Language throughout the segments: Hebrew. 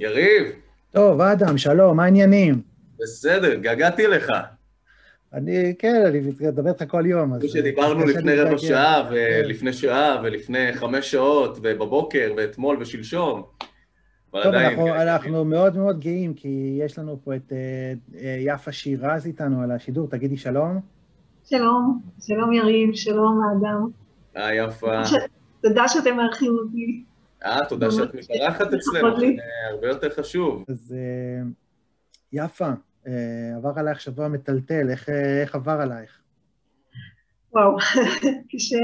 יריב. טוב, אדם, שלום, מה העניינים? בסדר, געגעתי לך. אני, כן, אני מדבר איתך כל יום. כמו שדיברנו לפני רבע שעה, ולפני שעה, ולפני חמש שעות, ובבוקר, ואתמול ושלשום. טוב, אנחנו, אנחנו מאוד מאוד גאים, כי יש לנו פה את uh, יפה שירז איתנו על השידור. תגידי שלום. שלום, שלום יריב, שלום האדם. אה, יפה. תודה שאתם מארחים אותי. אה, תודה שאת מתארחת אצלנו, זה הרבה יותר חשוב. אז יפה, עבר עלייך שבוע מטלטל, איך, איך עבר עלייך? וואו, קשה,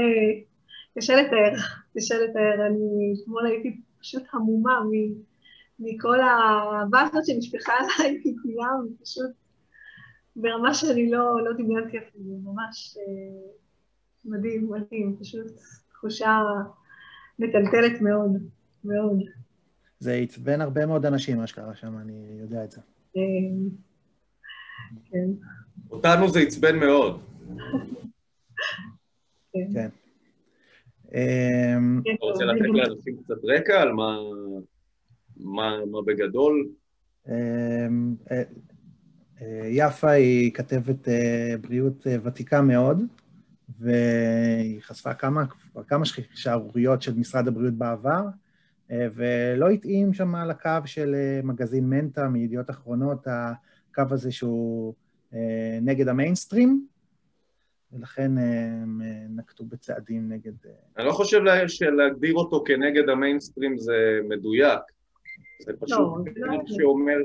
קשה לתאר, קשה לתאר. אני אתמול הייתי פשוט המומה מכל האהבה הזאת שנשפכה עליי מכולם, פשוט ברמה שאני לא, לא דמיינתי אפילו, ממש אה, מדהים, מדהים, פשוט תחושה מטלטלת מאוד, מאוד. זה עצבן הרבה מאוד אנשים, מה שקרה שם, אני יודע את זה. אה, כן. אותנו זה עצבן מאוד. כן. כן. אתה רוצה לתת לאנשים קצת רקע על מה, מה, מה בגדול? אמ, אה, אה, יפה היא כתבת בריאות ותיקה מאוד, והיא חשפה כמה, כמה שערוריות של משרד הבריאות בעבר, ולא התאים שם על הקו של מגזין מנטה מידיעות אחרונות, הקו הזה שהוא נגד המיינסטרים, ולכן הם נקטו בצעדים נגד... אני לא חושב שלהגדיר אותו כנגד המיינסטרים זה מדויק. זה פשוט לא, לא שאומר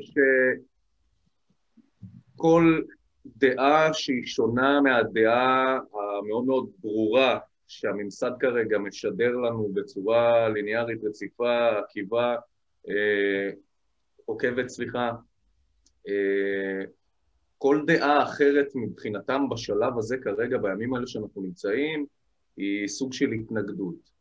שכל דעה שהיא שונה מהדעה המאוד מאוד ברורה שהממסד כרגע משדר לנו בצורה ליניארית, רציפה, עקיבה, אה, עוקבת, סליחה, אה, כל דעה אחרת מבחינתם בשלב הזה כרגע, בימים האלה שאנחנו נמצאים, היא סוג של התנגדות.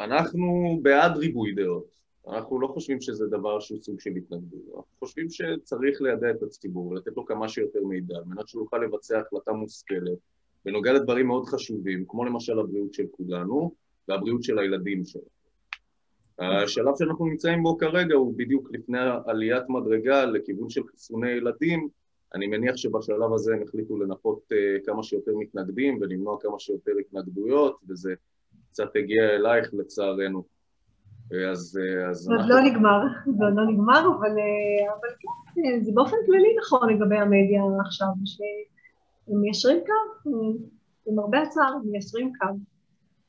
אנחנו בעד ריבוי דעות. אנחנו לא חושבים שזה דבר שהוא סוג של התנגדות, אנחנו חושבים שצריך לידע את הציבור ולתת לו כמה שיותר מידע, על מנת שהוא יוכל לבצע החלטה מושכלת בנוגע לדברים מאוד חשובים, כמו למשל הבריאות של כולנו והבריאות של הילדים שלנו. השלב שאנחנו נמצאים בו כרגע הוא בדיוק לפני עליית מדרגה לכיוון של חיסוני ילדים. אני מניח שבשלב הזה הם החליטו לנפות uh, כמה שיותר מתנגדים ולמנוע כמה שיותר התנגדויות, וזה קצת הגיע אלייך לצערנו. אז... אז זה עוד לא נגמר, זה עוד לא נגמר, אבל, אה, אבל כן, זה באופן כללי נכון לגבי המדיה עכשיו, שהם מיישרים קו, למרבה הצער, הם מיישרים קו,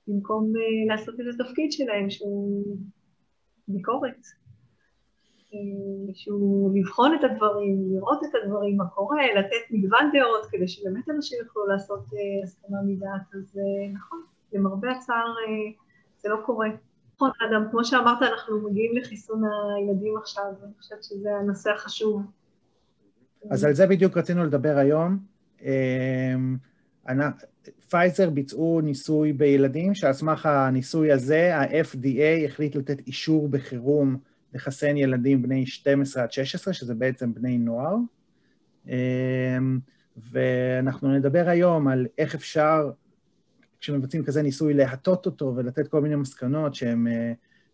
במקום לעשות את התפקיד שלהם, שהוא ביקורת, שהוא לבחון את הדברים, לראות את הדברים, מה קורה, לתת מגוון דעות, כדי שבאמת אנשים יוכלו לעשות הסכמה מדעת, אז נכון, למרבה הצער uh, זה לא קורה. נכון, אדם, כמו שאמרת, אנחנו מגיעים לחיסון הילדים עכשיו, אני חושבת שזה הנושא החשוב. אז על זה בדיוק רצינו לדבר היום. אמ, פייזר ביצעו ניסוי בילדים, שעל סמך הניסוי הזה, ה-FDA החליט לתת אישור בחירום לחסן ילדים בני 12 עד 16, שזה בעצם בני נוער. אמ, ואנחנו נדבר היום על איך אפשר כשמבצעים כזה ניסוי, להטות אותו ולתת כל מיני מסקנות שהן אה,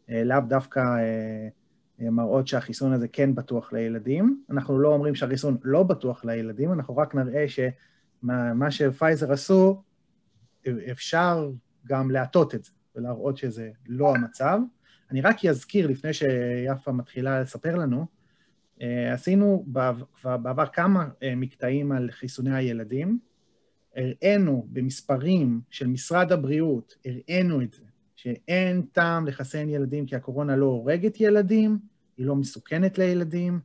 אה, לאו דווקא אה, מראות שהחיסון הזה כן בטוח לילדים. אנחנו לא אומרים שהחיסון לא בטוח לילדים, אנחנו רק נראה שמה שפייזר עשו, אפשר גם להטות את זה ולהראות שזה לא המצב. אני רק אזכיר, לפני שיפה מתחילה לספר לנו, עשינו בעבר כמה מקטעים על חיסוני הילדים, הראינו במספרים של משרד הבריאות, הראינו את זה, שאין טעם לחסן ילדים כי הקורונה לא הורגת ילדים, היא לא מסוכנת לילדים,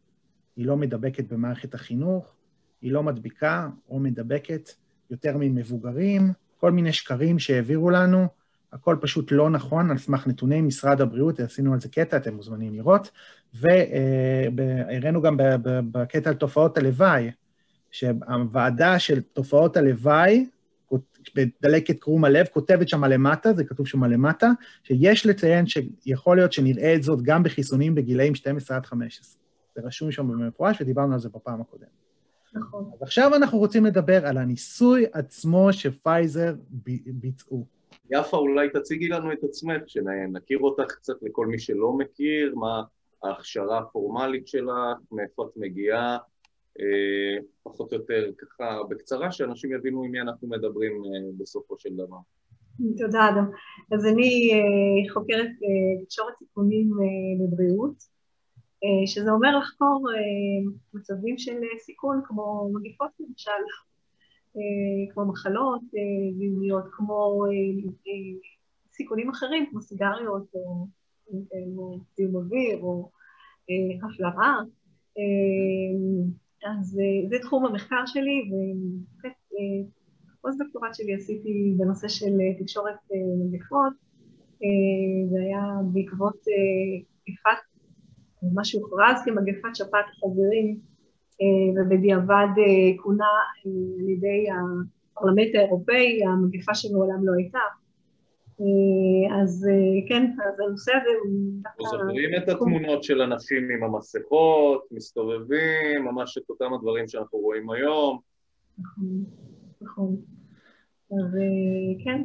היא לא מדבקת במערכת החינוך, היא לא מדביקה או מדבקת יותר ממבוגרים, כל מיני שקרים שהעבירו לנו, הכל פשוט לא נכון, על סמך נתוני משרד הבריאות, עשינו על זה קטע, אתם מוזמנים לראות, והראינו גם בקטע על תופעות הלוואי, שהוועדה של תופעות הלוואי, בדלקת קרום הלב, כותבת שם למטה, זה כתוב שם למטה, שיש לציין שיכול להיות שנראה את זאת גם בחיסונים בגילאים 12 עד 15. זה רשום שם במפורש, ודיברנו על זה בפעם הקודמת. נכון. אז עכשיו אנחנו רוצים לדבר על הניסוי עצמו שפייזר ביצעו. יפה, אולי תציגי לנו את עצמך, שנכיר אותך קצת לכל מי שלא מכיר, מה, ההכשרה הפורמלית שלך, מאיפה את מגיעה, פחות או יותר ככה בקצרה, שאנשים יבינו עם מי אנחנו מדברים אה, בסופו של דבר. תודה, אדם. אז אני אה, חוקרת תקשורת סיכונים בבריאות, שזה אומר לחקור מצבים של סיכון כמו מגיפות למשל, כמו מחלות זיהומיות, כמו סיכונים אחרים כמו סיגריות או זיהום אוויר או הפלרה. אז אה, זה תחום המחקר שלי, ופוסט-דוקטורט אה, שלי עשיתי בנושא של אה, תקשורת מגפות, זה היה בעקבות מגפת, מה שהוכרז כמגפת שפעת החזירים, ובדיעבד כונה על ידי הפרלמנט האירופאי, המגפה שמעולם לא הייתה. אה, אז אה, כן, אז הנושא הזה הוא... אנחנו זוכרים את התמונות של אנשים עם המסכות, מסתובבים, ממש את אותם הדברים שאנחנו רואים היום. נכון, נכון. אז אה, כן.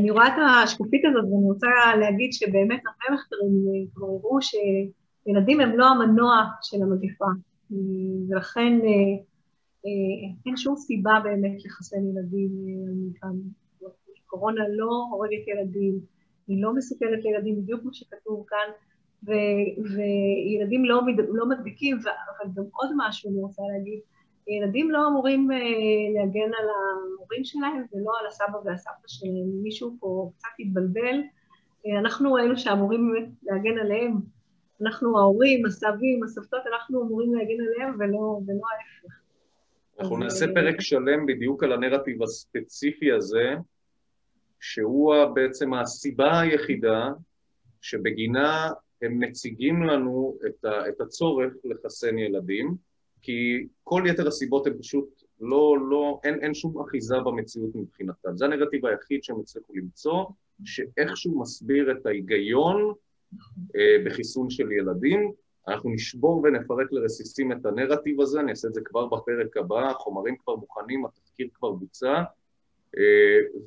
אני רואה את השקופית הזאת ואני רוצה להגיד שבאמת הרבה מחקרים כבר הראו שילדים הם לא המנוע של המגפה, ולכן אין שום סיבה באמת לחסן ילדים מכאן. קורונה לא הורגת ילדים, היא לא מסוכנת לילדים, בדיוק כמו שכתוב כאן, ו- וילדים לא, לא מדביקים, אבל גם עוד משהו אני רוצה להגיד, ילדים לא אמורים אה, להגן על ההורים שלהם ולא על הסבא והסבתא שלהם. מישהו פה קצת התבלבל, אה, אנחנו אלו שאמורים באמת להגן עליהם. אנחנו ההורים, הסבים, הסבתות, אנחנו אמורים להגן עליהם ולא, ולא ההפך. אנחנו נעשה אה, פרק שלם בדיוק על הנרטיב הספציפי הזה, שהוא בעצם הסיבה היחידה שבגינה הם מציגים לנו את, ה, את הצורך לחסן ילדים, כי כל יתר הסיבות הן פשוט לא, לא, אין, אין שום אחיזה במציאות מבחינתם. זה הנרטיב היחיד שהם הצליחו למצוא, שאיכשהו מסביר את ההיגיון אה, בחיסון של ילדים. אנחנו נשבור ונפרק לרסיסים את הנרטיב הזה, אני אעשה את זה כבר בפרק הבא, החומרים כבר מוכנים, התחקיר כבר בוצע,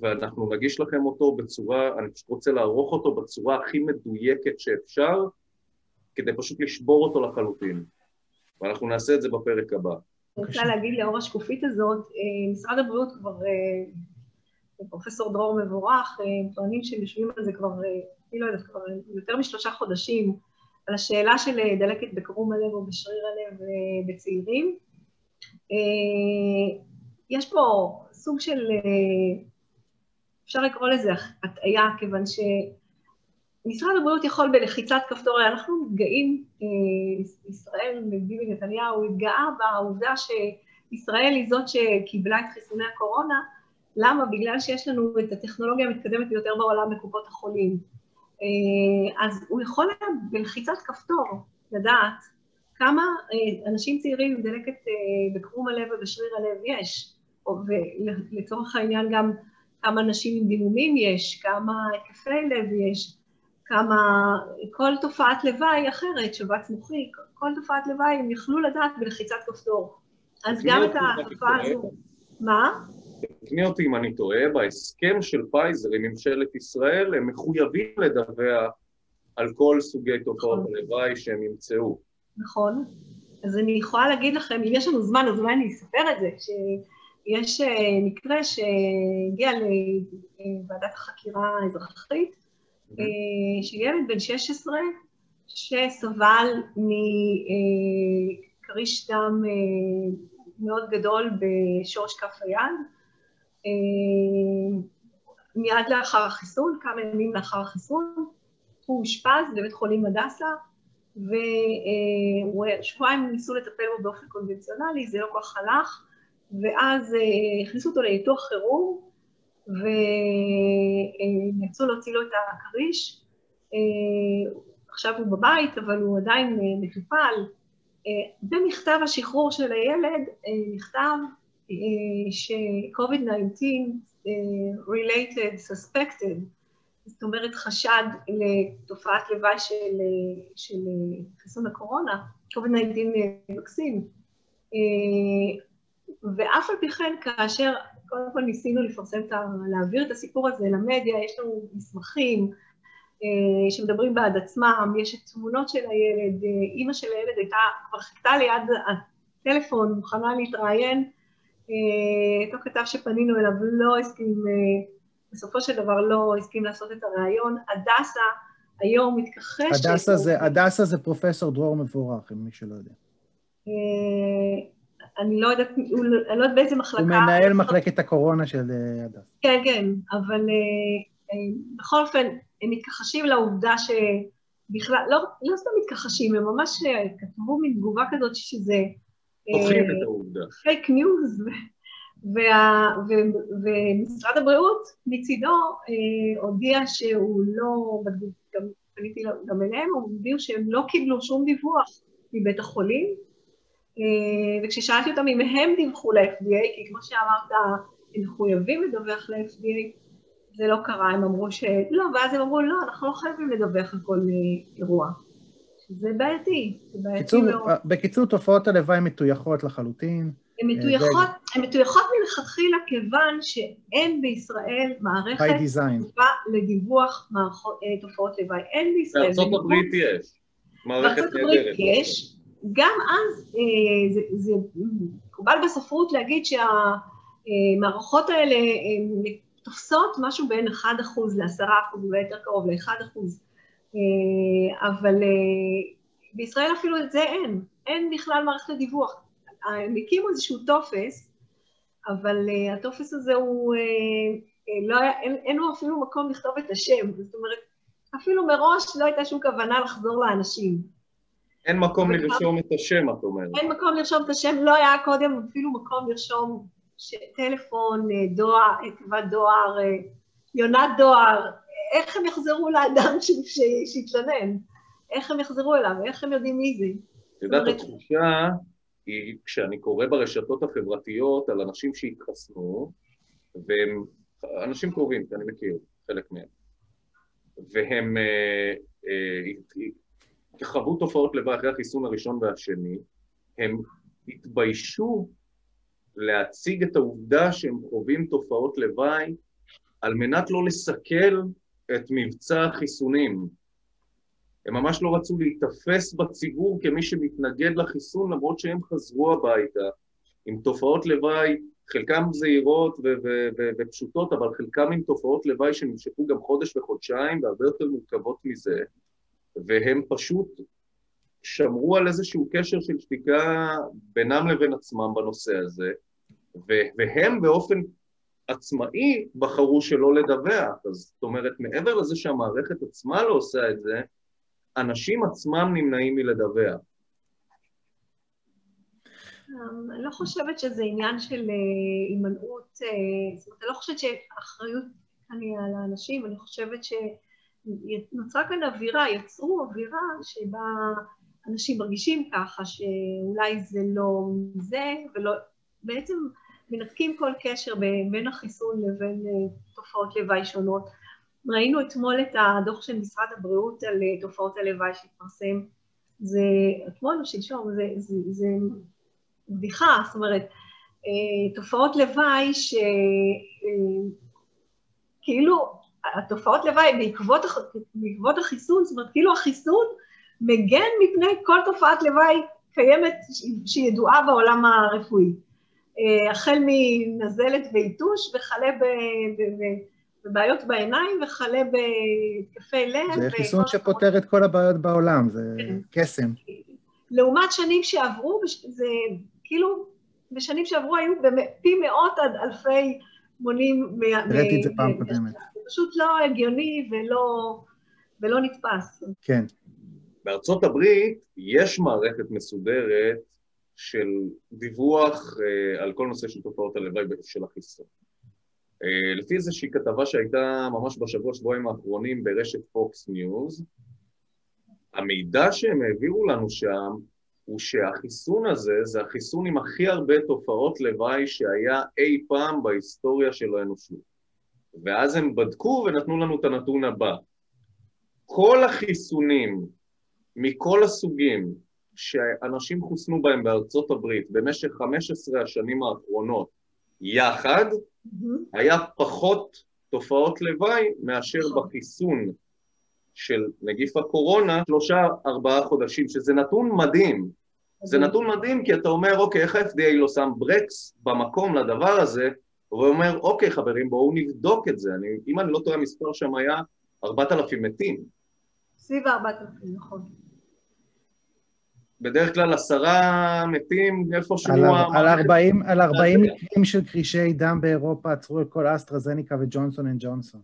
ואנחנו נגיש לכם אותו בצורה, אני פשוט רוצה לערוך אותו בצורה הכי מדויקת שאפשר, כדי פשוט לשבור אותו לחלוטין. ואנחנו נעשה את זה בפרק הבא. אני רוצה להגיד לאור השקופית הזאת, אה, משרד הבריאות כבר, אה, פרופסור דרור מבורך, הם טוענים שהם יושבים על זה כבר, אני לא יודעת, כבר יותר משלושה חודשים, על השאלה של דלקת בקרום הלב או בשריר הלב בצעירים. יש פה סוג של, אה, אפשר לקרוא לזה הטעיה, כיוון שמשרד הבריאות יכול בלחיצת כפתור, אנחנו מתגאים, אה, ישראל, ביבי נתניהו התגאה בעובדה שישראל היא זאת שקיבלה את חיסוני הקורונה, למה? בגלל שיש לנו את הטכנולוגיה המתקדמת ביותר בעולם בקופות החולים. אה, אז הוא יכול בלחיצת כפתור לדעת כמה אנשים צעירים עם דלקת בקרום הלב ובשריר הלב יש. ולצורך העניין גם כמה אנשים עם דימומים יש, כמה התקפי לב יש, כמה, כל תופעת לוואי אחרת, שבץ מוחי, כל תופעת לוואי הם יכלו לדעת בלחיצת כפתור. אז גם את התופעה הזו... מה? תקני אותי אם אני טועה, בהסכם של פייזר עם ממשלת ישראל הם מחויבים לדווח על כל סוגי תופעות נכון. הלוואי שהם ימצאו. נכון. אז אני יכולה להגיד לכם, אם יש לנו זמן, אז אולי אני אספר את זה, ש... יש אה, מקרה שהגיע לוועדת החקירה האזרחית, אה, של ילד בן 16 שסבל מכריש דם אה, מאוד גדול בשורש כף היד. מיד לאחר החיסון, כמה ימים לאחר החיסון, הוא אושפז בבית חולים הדסה, ושבועיים ניסו לטפל בו באופן קונבנציונלי, זה לא כל כך הלך, ואז אה, הכניסו אותו לניתוח חירום, ונאלצו להוציא לו את הכריש. אה, עכשיו הוא בבית, אבל הוא עדיין אה, מטופל. במכתב השחרור של הילד נכתב ש-COVID-19 related, suspected, זאת אומרת חשד לתופעת לוואי של, של חיסון הקורונה, COVID-19 מקסים. ואף על פי כן, כאשר קודם כל ניסינו לפרסם, את ה... להעביר את הסיפור הזה למדיה, יש לנו מסמכים, אה, שמדברים בעד עצמם, יש את תמונות של הילד, אה, אימא של הילד הייתה, כבר חיכתה ליד הטלפון, מוכנה להתראיין, אותו כתב שפנינו אליו לא הסכים, בסופו של דבר לא הסכים לעשות את הראיון. הדסה היום מתכחשת... הדסה זה, הדסה זה פרופסור דרור מבורך, אם מי שלא יודע. אני לא יודעת, אני לא יודעת באיזה מחלקה... הוא מנהל מחלקת הקורונה של הדסה. כן, כן, אבל בכל אופן, הם מתכחשים לעובדה שבכלל, לא, לא סתם מתכחשים, הם ממש אה, כתבו מין תגובה כזאת שזה... הופכים את העובדה. fake news, ומשרד הבריאות מצידו אה, הודיע שהוא לא, גם פניתי גם אליהם, הם הודיעו שהם לא קיבלו שום דיווח מבית החולים, אה, וכששאלתי אותם אם הם דיווחו ל-FDA, כי כמו שאמרת, הם מחויבים לדווח ל-FDA, זה לא קרה, הם אמרו שלא, ואז הם אמרו, לא, אנחנו לא חייבים לדווח על כל אה, אירוע. זה בעייתי, זה בעייתי קיצור, מאוד. בקיצור, תופעות הלוואי מטויחות לחלוטין. הן מטויחות, הן מטויחות מלכתחילה כיוון שאין בישראל מערכת טובה לדיווח מערכות, אה, תופעות לוואי. אין בישראל. בארצות הברית יש. בארצות הברית יש. גם אז אה, זה, זה מקובל בספרות להגיד שהמערכות האלה תופסות משהו בין 1% ל-10%, אולי יותר קרוב ל-1%, אה, אבל אה, בישראל אפילו את זה אין, אין בכלל מערכת הדיווח. הם הקימו איזשהו טופס, אבל הטופס הזה הוא, לא היה, אין, אין לו אפילו מקום לכתוב את השם, זאת אומרת, אפילו מראש לא הייתה שום כוונה לחזור לאנשים. אין מקום לרשום את השם, את אומרת. אין מקום לרשום את השם, לא היה קודם אפילו מקום לרשום טלפון, אה, דואר, תיבת דואר, אה, יונת דואר, איך הם יחזרו לאדם שהתלונן? איך הם יחזרו אליו? איך הם יודעים מי זה? את יודעת, התחושה היא, כשאני קורא ברשתות החברתיות על אנשים שהתחסנו, והם אנשים קרובים, שאני מכיר, חלק מהם, והם אה, אה, חוו תופעות לוואי אחרי החיסון הראשון והשני, הם התביישו להציג את העובדה שהם חווים תופעות לוואי על מנת לא לסכל את מבצע החיסונים. הם ממש לא רצו להיתפס בציבור כמי שמתנגד לחיסון, למרות שהם חזרו הביתה עם תופעות לוואי, חלקם זהירות ופשוטות, אבל חלקם עם תופעות לוואי שנמשכו גם חודש וחודשיים והרבה יותר מורכבות מזה, והם פשוט שמרו על איזשהו קשר של שתיקה בינם לבין עצמם בנושא הזה, והם באופן עצמאי בחרו שלא לדווח. אז זאת אומרת, מעבר לזה שהמערכת עצמה לא עושה את זה, אנשים עצמם נמנעים מלדווח. אמ, אני לא חושבת שזה עניין של אה, הימנעות, אה, זאת אומרת, אני לא חושבת שאחריות כאן היא על האנשים, אני חושבת שנוצרה כאן אווירה, יצרו אווירה שבה אנשים מרגישים ככה, שאולי זה לא זה, ולא... בעצם מנתקים כל קשר בין החיסון לבין אה, תופעות לוואי שונות. ראינו אתמול את הדוח של משרד הבריאות על אה, תופעות הלוואי שהתפרסם. זה, אתמול או שלשום, זה, זה, זה בדיחה, זאת אומרת, אה, תופעות לוואי שכאילו התופעות לוואי בעקבות, בעקבות החיסון, זאת אומרת, כאילו החיסון מגן מפני כל תופעת לוואי קיימת שידועה בעולם הרפואי. אה, החל מנזלת ויתוש וכלה בבעיות בעיניים וכלה בהתקפי לב. זה חיסון שפותר את כל הבעיות בעולם, זה כן. קסם. לעומת שנים שעברו, זה כאילו, בשנים שעברו היו פי מאות עד אלפי מונים... ראיתי את זה פעם קודמת. פשוט לא הגיוני ולא, ולא נתפס. כן. בארצות הברית יש מערכת מסודרת של דיווח uh, על כל נושא של תופעות הלוואי של החיסון. Uh, לפי איזושהי כתבה שהייתה ממש בשבוע, שבועיים האחרונים ברשת פוקס ניוז, המידע שהם העבירו לנו שם הוא שהחיסון הזה זה החיסון עם הכי הרבה תופעות לוואי שהיה אי פעם בהיסטוריה של האנושות. ואז הם בדקו ונתנו לנו את הנתון הבא. כל החיסונים מכל הסוגים שאנשים חוסנו בהם בארצות הברית במשך 15 השנים האחרונות יחד, mm-hmm. היה פחות תופעות לוואי מאשר. בחיסון של נגיף הקורונה שלושה, ארבעה חודשים, שזה נתון מדהים. זה נתון מדהים כי אתה אומר, אוקיי, איך ה-FDA לא שם ברקס במקום לדבר הזה, והוא אומר, אוקיי, חברים, בואו נבדוק את זה. אני, אם אני לא טועה, המספר שם היה 4,000 מתים. סביב 4,000, נכון. בדרך כלל עשרה מתים איפשהו... על, על 40, על 40 מקרים של קרישי דם באירופה עצרו את כל אסטרזניקה וג'ונסון אנד ג'ונסון.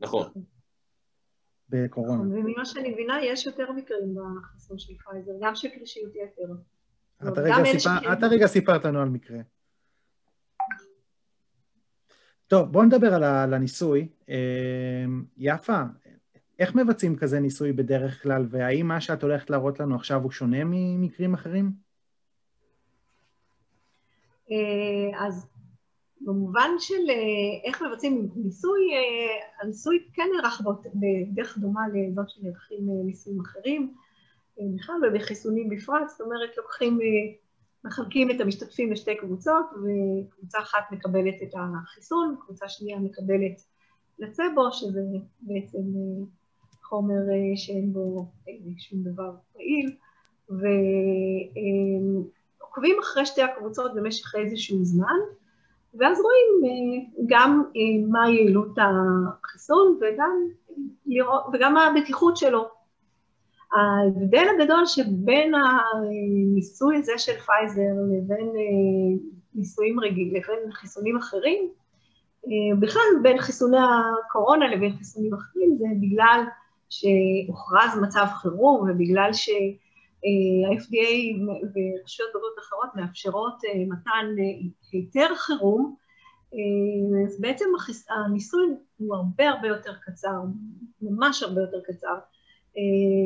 נכון. בקורונה. וממה שאני מבינה, יש יותר מקרים בחיסון של פייזר, גם של קרישיות יתר. אתה רגע סיפרת לנו על מקרה. טוב, בואו נדבר על הניסוי. יפה, איך מבצעים כזה ניסוי בדרך כלל, והאם מה שאת הולכת להראות לנו עכשיו הוא שונה ממקרים אחרים? אז במובן של איך מבצעים ניסוי, הניסוי כן נערך בדרך דומה לזאת שנערכים ניסויים אחרים, בכלל ובחיסונים בפרט, זאת אומרת לוקחים, מחלקים את המשתתפים לשתי קבוצות, וקבוצה אחת מקבלת את החיסון, קבוצה שנייה מקבלת פלצבו, שזה בעצם חומר שאין בו שום דבר פעיל, ועוקבים אחרי שתי הקבוצות במשך איזשהו זמן, ואז רואים גם מה יעילות החיסון וגם, וגם הבטיחות שלו. ההבדל הגדול שבין הניסוי הזה של פייזר לבין ניסויים רגילים, לבין חיסונים אחרים, בכלל בין חיסוני הקורונה לבין חיסונים אחרים, זה בגלל שהוכרז מצב חירום ובגלל שה-FDA ורשויות בריאות אחרות מאפשרות מתן היתר חירום, אז בעצם הניסוי הוא הרבה הרבה יותר קצר, ממש הרבה יותר קצר,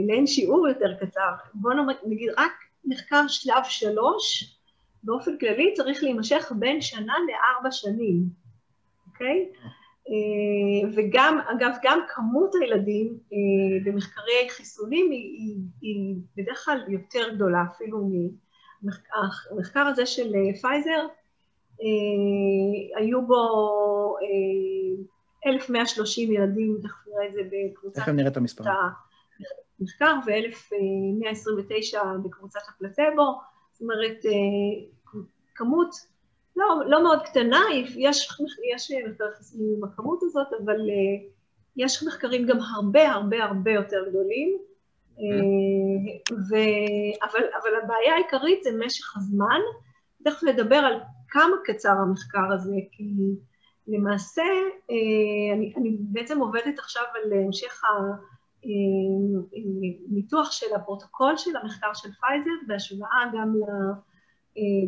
לאין שיעור יותר קצר. בואו נגיד, רק מחקר שלב שלוש, באופן כללי צריך להימשך בין שנה לארבע שנים, אוקיי? וגם, אגב, גם כמות הילדים במחקרי חיסונים היא, היא בדרך כלל יותר גדולה, אפילו מהמחקר הזה של פייזר, היו בו 1,130 ילדים, תכף נראה את זה בקבוצת... תכף נראה את המספרים. מחקר ו-1,129 בקבוצת הפלטבו, זאת אומרת, כמות לא, לא מאוד קטנה, יש, יש מחקר חיסונים עם הכמות הזאת, אבל uh, יש מחקרים גם הרבה הרבה הרבה יותר גדולים, uh, ו, אבל, אבל הבעיה העיקרית זה משך הזמן, תכף נדבר על כמה קצר המחקר הזה, כי למעשה אני, אני בעצם עובדת עכשיו על המשך הניתוח של הפרוטוקול של המחקר של פייזר, בהשוואה גם ל...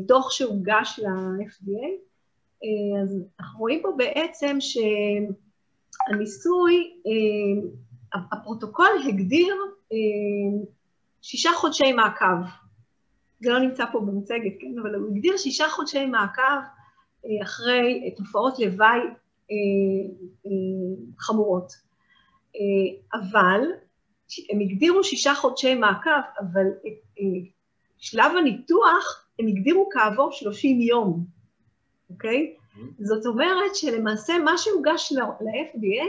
דוח שהוגש ל-FDA, אז אנחנו רואים פה בעצם שהניסוי, הפרוטוקול הגדיר שישה חודשי מעקב. זה לא נמצא פה במצגת, כן? אבל הוא הגדיר שישה חודשי מעקב אחרי תופעות לוואי חמורות. אבל, הם הגדירו שישה חודשי מעקב, אבל שלב הניתוח הם הגדירו כעבור 30 יום, אוקיי? Mm-hmm. זאת אומרת שלמעשה מה שהוגש ל-FDA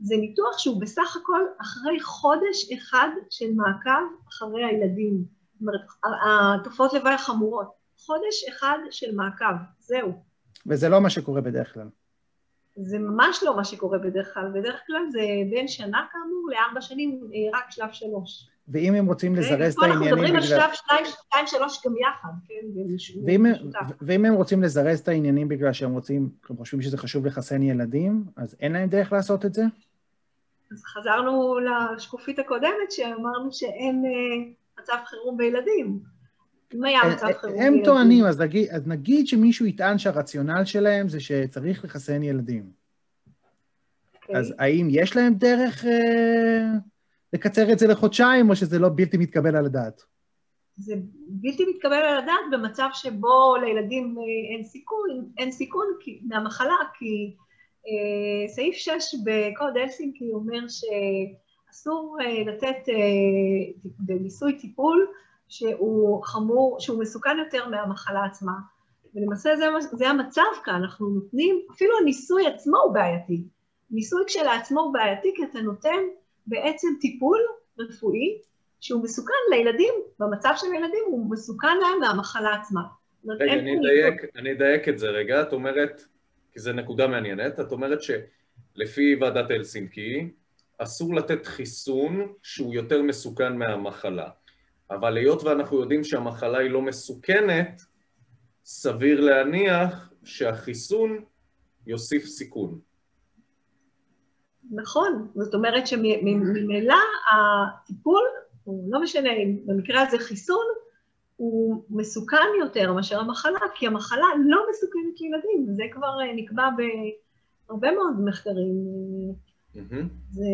זה ניתוח שהוא בסך הכל אחרי חודש אחד של מעקב אחרי הילדים. זאת אומרת, התופעות לוואי החמורות. חודש אחד של מעקב, זהו. וזה לא מה שקורה בדרך כלל. זה ממש לא מה שקורה בדרך כלל. בדרך כלל זה בין שנה כאמור לארבע שנים, אה, רק שלב שלוש. ואם הם רוצים לזרז את העניינים. אנחנו מדברים על שלב שתיים, שתיים, שלוש גם יחד, כן? ואם, ואם הם רוצים לזרז את העניינים בגלל שהם רוצים, הם חושבים שזה חשוב לחסן ילדים, אז אין להם דרך לעשות את זה? אז חזרנו לשקופית הקודמת, שאמרנו שאין אה, מצב חירום בילדים. אם היה מצב חירום. הם טוענים, אז נגיד, אז נגיד שמישהו יטען שהרציונל שלהם זה שצריך לחסן ילדים. Okay. אוקיי. אז האם יש להם דרך... אה... לקצר את זה לחודשיים, או שזה לא בלתי מתקבל על הדעת? זה בלתי מתקבל על הדעת במצב שבו לילדים אה, אין סיכון, אין סיכון כי, מהמחלה, כי אה, סעיף 6 בקוד אלסינקי אומר שאסור אה, לתת אה, בניסוי טיפול שהוא חמור, שהוא מסוכן יותר מהמחלה עצמה. ולמעשה זה, זה המצב כאן, אנחנו נותנים, אפילו הניסוי עצמו הוא בעייתי. ניסוי כשלעצמו הוא בעייתי כי אתה נותן בעצם טיפול רפואי שהוא מסוכן לילדים, במצב של הילדים הוא מסוכן להם מהמחלה עצמה. רגע, אני אדייק, אני אדייק את זה רגע, את אומרת, כי זו נקודה מעניינת, את אומרת שלפי ועדת הלסינקי, אסור לתת חיסון שהוא יותר מסוכן מהמחלה. אבל היות ואנחנו יודעים שהמחלה היא לא מסוכנת, סביר להניח שהחיסון יוסיף סיכון. נכון, זאת אומרת שממילא הטיפול, לא משנה אם במקרה הזה חיסון, הוא מסוכן יותר מאשר המחלה, כי המחלה לא מסוכנת לילדים, וזה כבר נקבע בהרבה מאוד מחקרים. Mm-hmm. זה,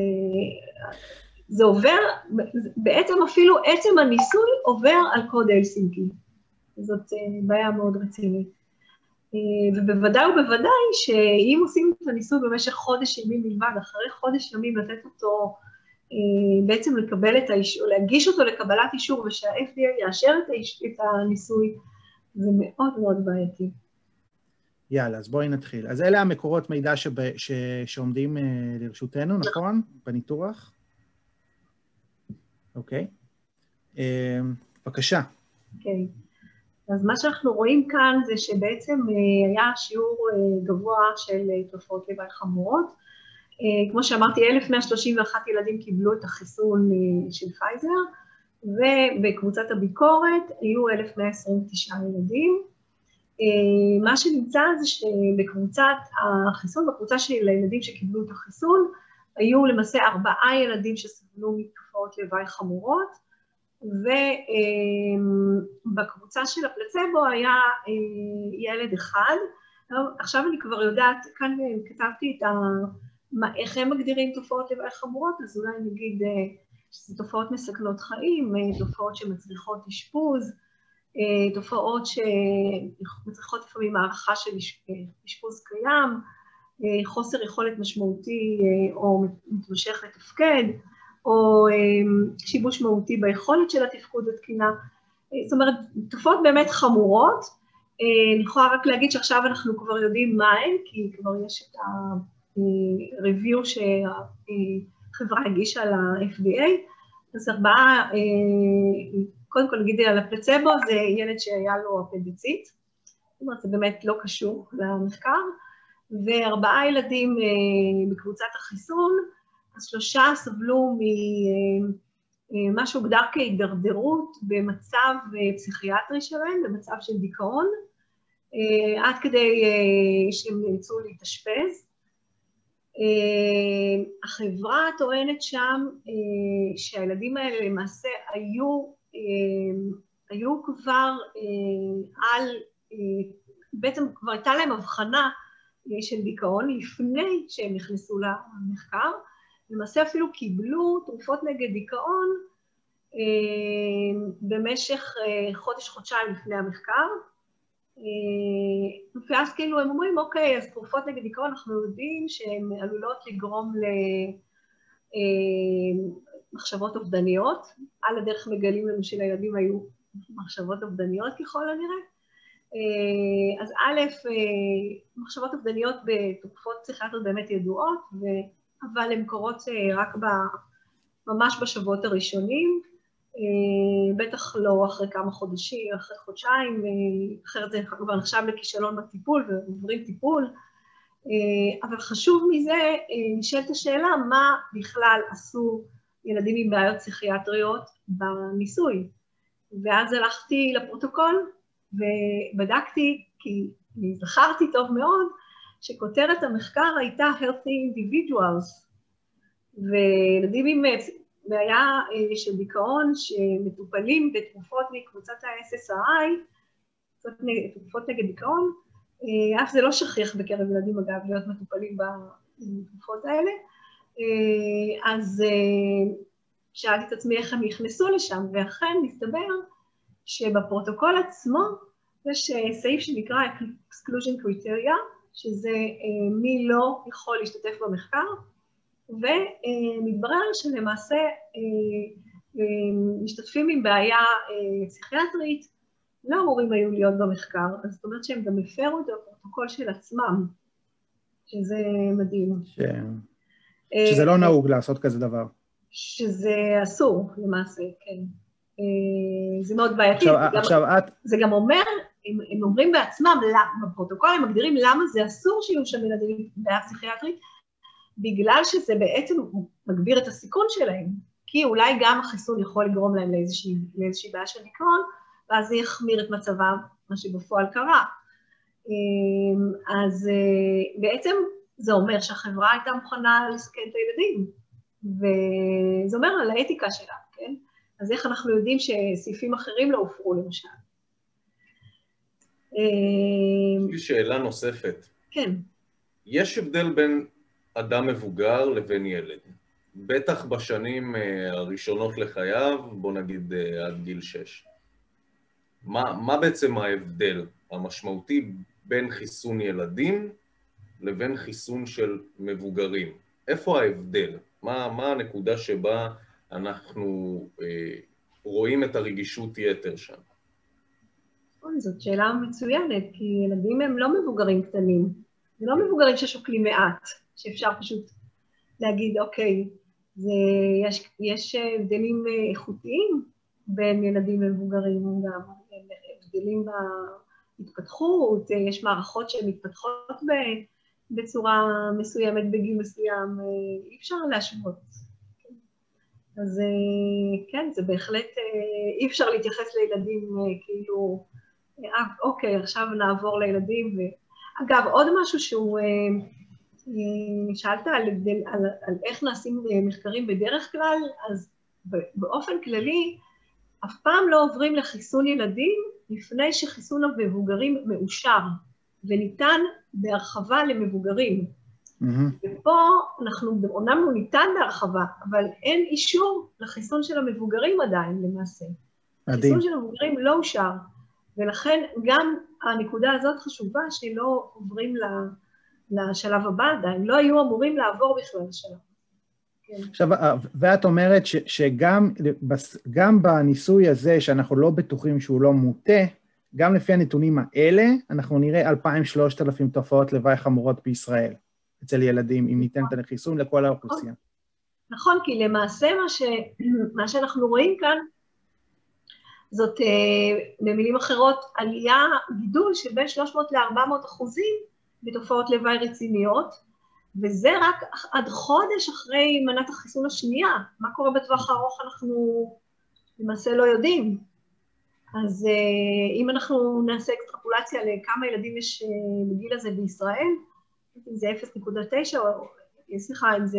זה עובר, בעצם אפילו עצם הניסוי עובר על קוד הלסינקי. זאת אה, בעיה מאוד רצינית. אה, ובוודאי ובוודאי שאם עושים את הניסוי במשך חודש ימים בלבד, אחרי חודש ימים לתת אותו, אה, בעצם לקבל את האישור, להגיש אותו לקבלת אישור ושה-FDA יאשר את, האיש, את הניסוי, זה מאוד מאוד בעייתי. יאללה, אז בואי נתחיל. אז אלה המקורות מידע שב, ש, שעומדים לרשותנו, נכון? בניתוח? אוקיי. בבקשה. אוקיי. אז מה שאנחנו רואים כאן זה שבעצם אה, היה שיעור אה, גבוה של אה, תופעות לוואי חמורות. כמו שאמרתי, 1,131 ילדים קיבלו את החיסון של פייזר, ובקבוצת הביקורת היו 1,129 ילדים. מה שנמצא זה שבקבוצת החיסון, בקבוצה של הילדים שקיבלו את החיסון, היו למעשה ארבעה ילדים שסבלו מתופעות לוואי חמורות, ובקבוצה של הפלצבו היה אה, ילד אחד. עכשיו אני כבר יודעת, כאן כתבתי את ה... מה, איך הם מגדירים תופעות לוואי חמורות, אז אולי נגיד אה, שזה תופעות מסכנות חיים, אה, תופעות שמצריכות אשפוז, תופעות שמצריכות לפעמים הערכה של אשפוז קיים, חוסר יכולת משמעותי או מתמשך לתפקד, או אמ, שיבוש מהותי ביכולת של התפקוד התקינה. זאת אומרת, תופעות באמת חמורות. אה, אני יכולה רק להגיד שעכשיו אנחנו כבר יודעים מה הן, כי כבר יש את ה-review שהחברה הגישה ל-FDA, אז ארבעה, אה, קודם כל נגיד על הפלצבו, זה ילד שהיה לו אפנדיצית, זאת אומרת, זה באמת לא קשור למחקר, וארבעה ילדים אה, בקבוצת החיסון, אז שלושה סבלו ממה שהוגדר כהידרדרות במצב פסיכיאטרי שלהם, במצב של דיכאון, עד כדי שהם נאלצו להתאשפז. החברה טוענת שם שהילדים האלה למעשה היו, היו כבר על, בעצם כבר הייתה להם הבחנה של דיכאון לפני שהם נכנסו למחקר, למעשה אפילו קיבלו תרופות נגד דיכאון אה, במשך אה, חודש-חודשיים לפני המחקר. אה, ואז כאילו הם אומרים, אוקיי, אז תרופות נגד דיכאון, אנחנו יודעים שהן עלולות לגרום למחשבות אובדניות. על הדרך מגלים לנו שלילדים היו מחשבות אובדניות ככל הנראה. אז א', מחשבות אובדניות בתרופות פסיכיאטריות באמת ידועות, אבל הן קורות אה, רק ב, ממש בשבועות הראשונים, אה, בטח לא אחרי כמה חודשים, אחרי חודשיים, אה, אחרת זה כבר נחשב לכישלון בטיפול ועוברים טיפול. אבל חשוב מזה, נשאלת השאלה מה בכלל עשו ילדים עם בעיות פסיכיאטריות בניסוי. ואז הלכתי לפרוטוקול ובדקתי, כי זכרתי טוב מאוד, שכותרת המחקר הייתה Healthy Individuals, וילדים עם בעיה אה, של דיכאון שמטופלים בתרופות מקבוצת ה-SSRI, תרופות נגד דיכאון, אה, אף זה לא שכיח בקרב ילדים אגב להיות מטופלים בתרופות האלה, אה, אז שאלתי את עצמי איך הם נכנסו לשם, ואכן מסתבר שבפרוטוקול עצמו יש סעיף שנקרא Exclusion Criteria, שזה אה, מי לא יכול להשתתף במחקר, ומתברר שלמעשה אה, אה, משתתפים עם בעיה פסיכיאטרית לא אמורים היו להיות במחקר, אז זאת אומרת שהם גם הפרו את הפרוטוקול של עצמם, שזה מדהים. ש... שזה לא נהוג לעשות כזה דבר. שזה אסור למעשה, כן. אה, זה מאוד בעייתי. עכשיו, זה גם, עכשיו את... זה גם אומר, הם, הם אומרים בעצמם, בפרוטוקול הם מגדירים למה זה אסור שיהיו שם ילדים עם בעיה פסיכיאטרית, בגלל שזה בעצם מגביר את הסיכון שלהם, כי אולי גם החיסון יכול לגרום להם לאיזושהי, לאיזושהי בעיה של דיכאון, ואז זה יחמיר את מצבם, מה שבפועל קרה. אה, אז אה, בעצם זה אומר שהחברה הייתה מוכנה לסכן את הילדים, וזה אומר על האתיקה שלה, כן? אז איך אנחנו יודעים שסעיפים אחרים לא הופרו למשל? יש לי שאלה נוספת. כן. יש הבדל בין אדם מבוגר לבין ילד. בטח בשנים אה, הראשונות לחייו, בוא נגיד אה, עד גיל שש. מה, מה בעצם ההבדל המשמעותי בין חיסון ילדים לבין חיסון של מבוגרים? איפה ההבדל? מה, מה הנקודה שבה אנחנו אה, רואים את הרגישות יתר שם? נכון, זאת שאלה מצוינת, כי ילדים הם לא מבוגרים קטנים, זה לא מבוגרים ששוקלים מעט, שאפשר פשוט להגיד, אוקיי, זה, יש, יש הבדלים איכותיים בין ילדים למבוגרים, גם הבדלים בהתפתחות, יש מערכות שהן מתפתחות בצורה מסוימת בגיל מסוים, אי אפשר להשוות. אז כן, זה בהחלט, אי אפשר להתייחס לילדים כאילו, אה, אוקיי, עכשיו נעבור לילדים. ו... אגב, עוד משהו שהוא, שאלת על, על, על איך נעשים מחקרים בדרך כלל, אז באופן כללי, אף פעם לא עוברים לחיסון ילדים לפני שחיסון המבוגרים מאושר וניתן בהרחבה למבוגרים. Mm-hmm. ופה אנחנו, אומנם הוא ניתן בהרחבה, אבל אין אישור לחיסון של המבוגרים עדיין למעשה. מדהים. החיסון של המבוגרים לא אושר, ולכן גם הנקודה הזאת חשובה שלא עוברים לשלב הבא עדיין, לא היו אמורים לעבור בכלל לשלב. כן. עכשיו, ואת אומרת ש, שגם בניסוי הזה, שאנחנו לא בטוחים שהוא לא מוטה, גם לפי הנתונים האלה, אנחנו נראה 2,000-3,000 תופעות לוואי חמורות בישראל, אצל ילדים, אם ניתן את החיסון לכל האוכלוסייה. נכון, כי למעשה מה, ש... מה שאנחנו רואים כאן, זאת אה, במילים אחרות עלייה, גידול של בין 300 ל-400 אחוזים בתופעות לוואי רציניות, וזה רק עד חודש אחרי מנת החיסון השנייה. מה קורה בטווח הארוך אנחנו למעשה לא יודעים. אז אה, אם אנחנו נעשה אקסטרפולציה לכמה ילדים יש אה, בגיל הזה בישראל, אם זה 0.9, או סליחה, אם זה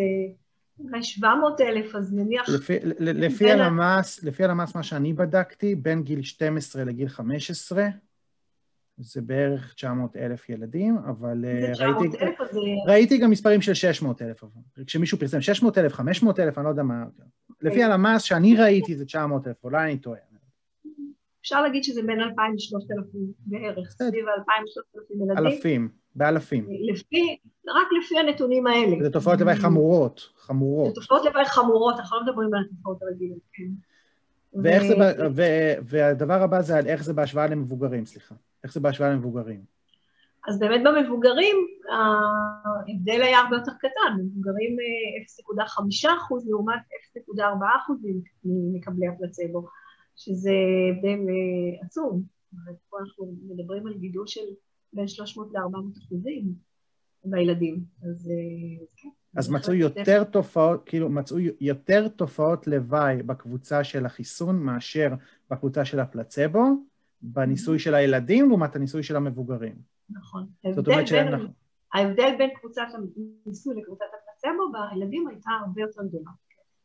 אולי 700 אלף, אז נניח... לפי, לפי הלמ"ס, לפי הלמ"ס, מה שאני בדקתי, בין גיל 12 לגיל 15, זה בערך 900 אלף ילדים, אבל אה, ראיתי, אלף, ראיתי גם מספרים של 600 אלף, כשמישהו פרסם 600 אלף, 500 אלף, אני לא יודע מה... לפי אוקיי. הלמ"ס שאני ראיתי זה 900 אלף, אולי אני טועה. אפשר להגיד שזה בין 2,000 ל-3,000 בערך, סביב 2,000 ל-3,000 ילדים. אלפים, באלפים. לפי, רק לפי הנתונים האלה. זה תופעות לוואי חמורות, חמורות. זה תופעות לוואי חמורות, אנחנו לא מדברים על התופעות הרגילות, כן. ואיך זה, והדבר הבא זה על איך זה בהשוואה למבוגרים, סליחה. איך זה בהשוואה למבוגרים? אז באמת במבוגרים ההבדל היה הרבה יותר קטן, במבוגרים 0.5 אה, אחוז לעומת 0.4 אחוז ממקבלי הפלצבו. שזה הבדל אה, עצום. פה אנחנו מדברים על גידול של בין 300 ל-400 אחוזים בילדים, אז אה, כן. אז מצאו יותר תופעות, כאילו מצאו יותר תופעות לוואי בקבוצה של החיסון מאשר בקבוצה של הפלצבו, בניסוי של הילדים לעומת הניסוי של המבוגרים. נכון. זאת אומרת שאין נכון. ההבדל בין קבוצת הניסוי לקבוצת הפלצבו בילדים הייתה הרבה יותר גדולה.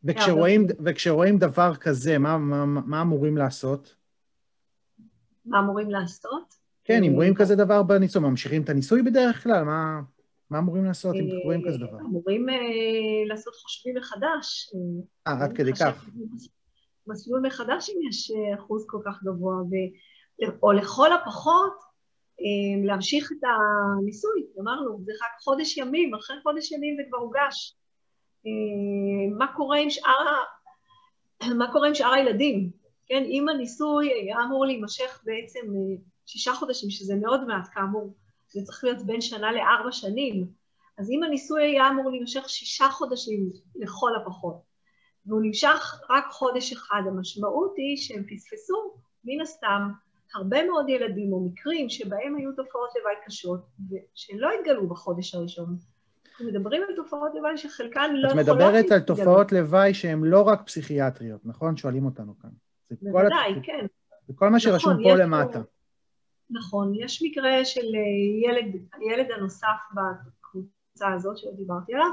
וכשרואים, וכשרואים דבר כזה, מה, מה, מה אמורים לעשות? מה אמורים לעשות? כן, אם רואים כזה דבר בניסוי, ממשיכים את הניסוי בדרך כלל? מה, מה אמורים לעשות אם רואים כזה דבר? אמורים אה, לעשות חושבים מחדש. אה, עד כדי כך. מסלול מחדש אם יש אה, אחוז כל כך גבוה. או לכל הפחות אה, להמשיך את הניסוי. אמרנו, זה רק חודש ימים, אחרי חודש ימים זה כבר הוגש. אה, מה קורה עם שאר, מה קורה עם שאר הילדים, כן? אם הניסוי היה אמור להימשך בעצם אה, שישה חודשים, שזה מאוד מעט כאמור, זה צריך להיות בין שנה לארבע שנים, אז אם הניסוי היה אמור להימשך שישה חודשים לכל הפחות, והוא נמשך רק חודש אחד. המשמעות היא שהם פספסו, מן הסתם, הרבה מאוד ילדים או מקרים שבהם היו תופעות לוואי קשות, ושלא התגלו בחודש הראשון. אנחנו מדברים על תופעות לוואי שחלקן לא יכולות... את מדברת על תופעות לוואי שהן לא רק פסיכיאטריות, נכון? שואלים אותנו כאן. בוודאי. כן. זה כל מה שרשום נכון, פה למטה. נכון, יש מקרה של אה, ילד, הילד הנוסף בקבוצה הזאת שדיברתי עליו,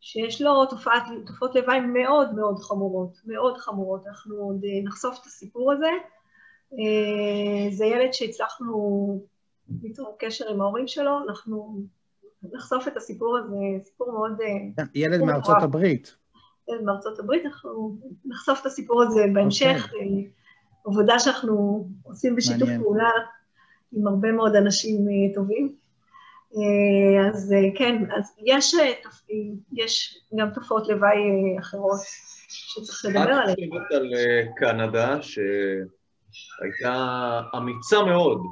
שיש לו תופעת, תופעות לוואי מאוד מאוד חמורות, מאוד חמורות. אנחנו עוד אה, נחשוף את הסיפור הזה. אה, זה ילד שהצלחנו ליצור קשר עם ההורים שלו, אנחנו נחשוף את הסיפור הזה, סיפור מאוד... כן, ילד מארצות הברית. ילד מארצות הברית, אנחנו נחשוף את הסיפור הזה בהמשך. Okay. אוקיי. עבודה שאנחנו עושים בשיתוף מעניין. פעולה עם הרבה מאוד אנשים טובים. אה, אז אה, כן, אז יש, אה, יש גם תופעות לוואי אחרות שצריך לדבר עליהן. את חושבת על קנדה, שהייתה אמיצה מאוד,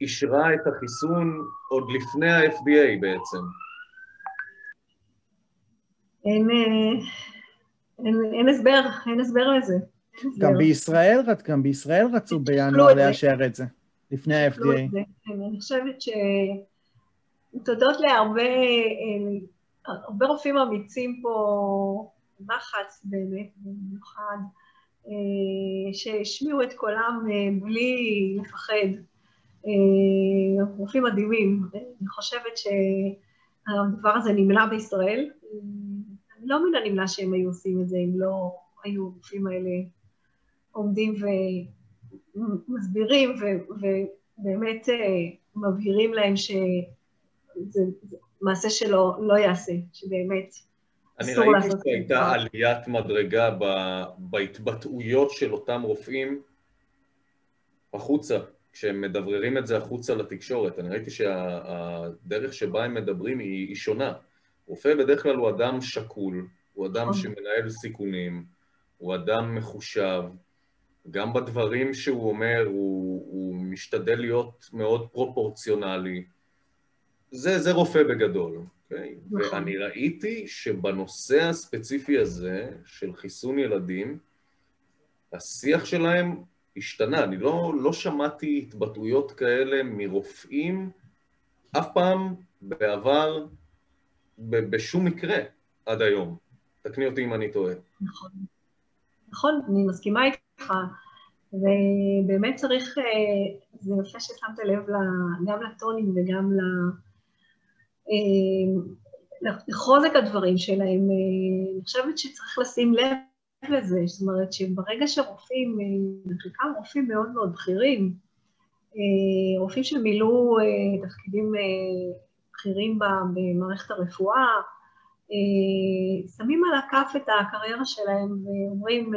ואישרה את החיסון עוד לפני ה-FDA בעצם. אין, אין, אין הסבר, אין הסבר לזה. גם בישראל, גם בישראל רצו בינואר לאשר את זה. לפני ה-FDA. אני חושבת שתודות להרבה הרבה רופאים אמיצים פה, מחץ באמת, במיוחד, אה, שהשמיעו את קולם אה, בלי לפחד. אה, רופאים מדהימים. אני חושבת שהדבר הזה נמלא בישראל. אני לא מן הנמלא שהם היו עושים את זה אם לא היו הרופאים האלה עומדים ו... מסבירים ובאמת אה, מבהירים להם שזה מעשה שלא לא יעשה, שבאמת. אני ראיתי שהייתה עליית מדרגה בהתבטאויות של אותם רופאים החוצה, כשהם מדבררים את זה החוצה לתקשורת. אני ראיתי שהדרך שבה הם מדברים היא, היא שונה. רופא בדרך כלל הוא אדם שקול, הוא אדם נכון. שמנהל סיכונים, הוא אדם מחושב, גם בדברים שהוא אומר, הוא, הוא משתדל להיות מאוד פרופורציונלי. זה, זה רופא בגדול, אוקיי? Okay? נכון. ואני ראיתי שבנושא הספציפי הזה, של חיסון ילדים, השיח שלהם השתנה. אני לא, לא שמעתי התבטאויות כאלה מרופאים אף פעם בעבר, ב, בשום מקרה עד היום. תקני אותי אם אני טועה. נכון. נכון, אני מסכימה איתך. איתך, ובאמת צריך, אה, זה יפה ששמת לב גם לטונים וגם אה, לחוזק הדברים שלהם. אה, אני חושבת שצריך לשים לב לזה, זאת אומרת שברגע שרופאים, חלקם רופאים מאוד מאוד בכירים, רופאים שמילאו תפקידים בכירים במערכת הרפואה, שמים על הכף את הקריירה שלהם ואומרים,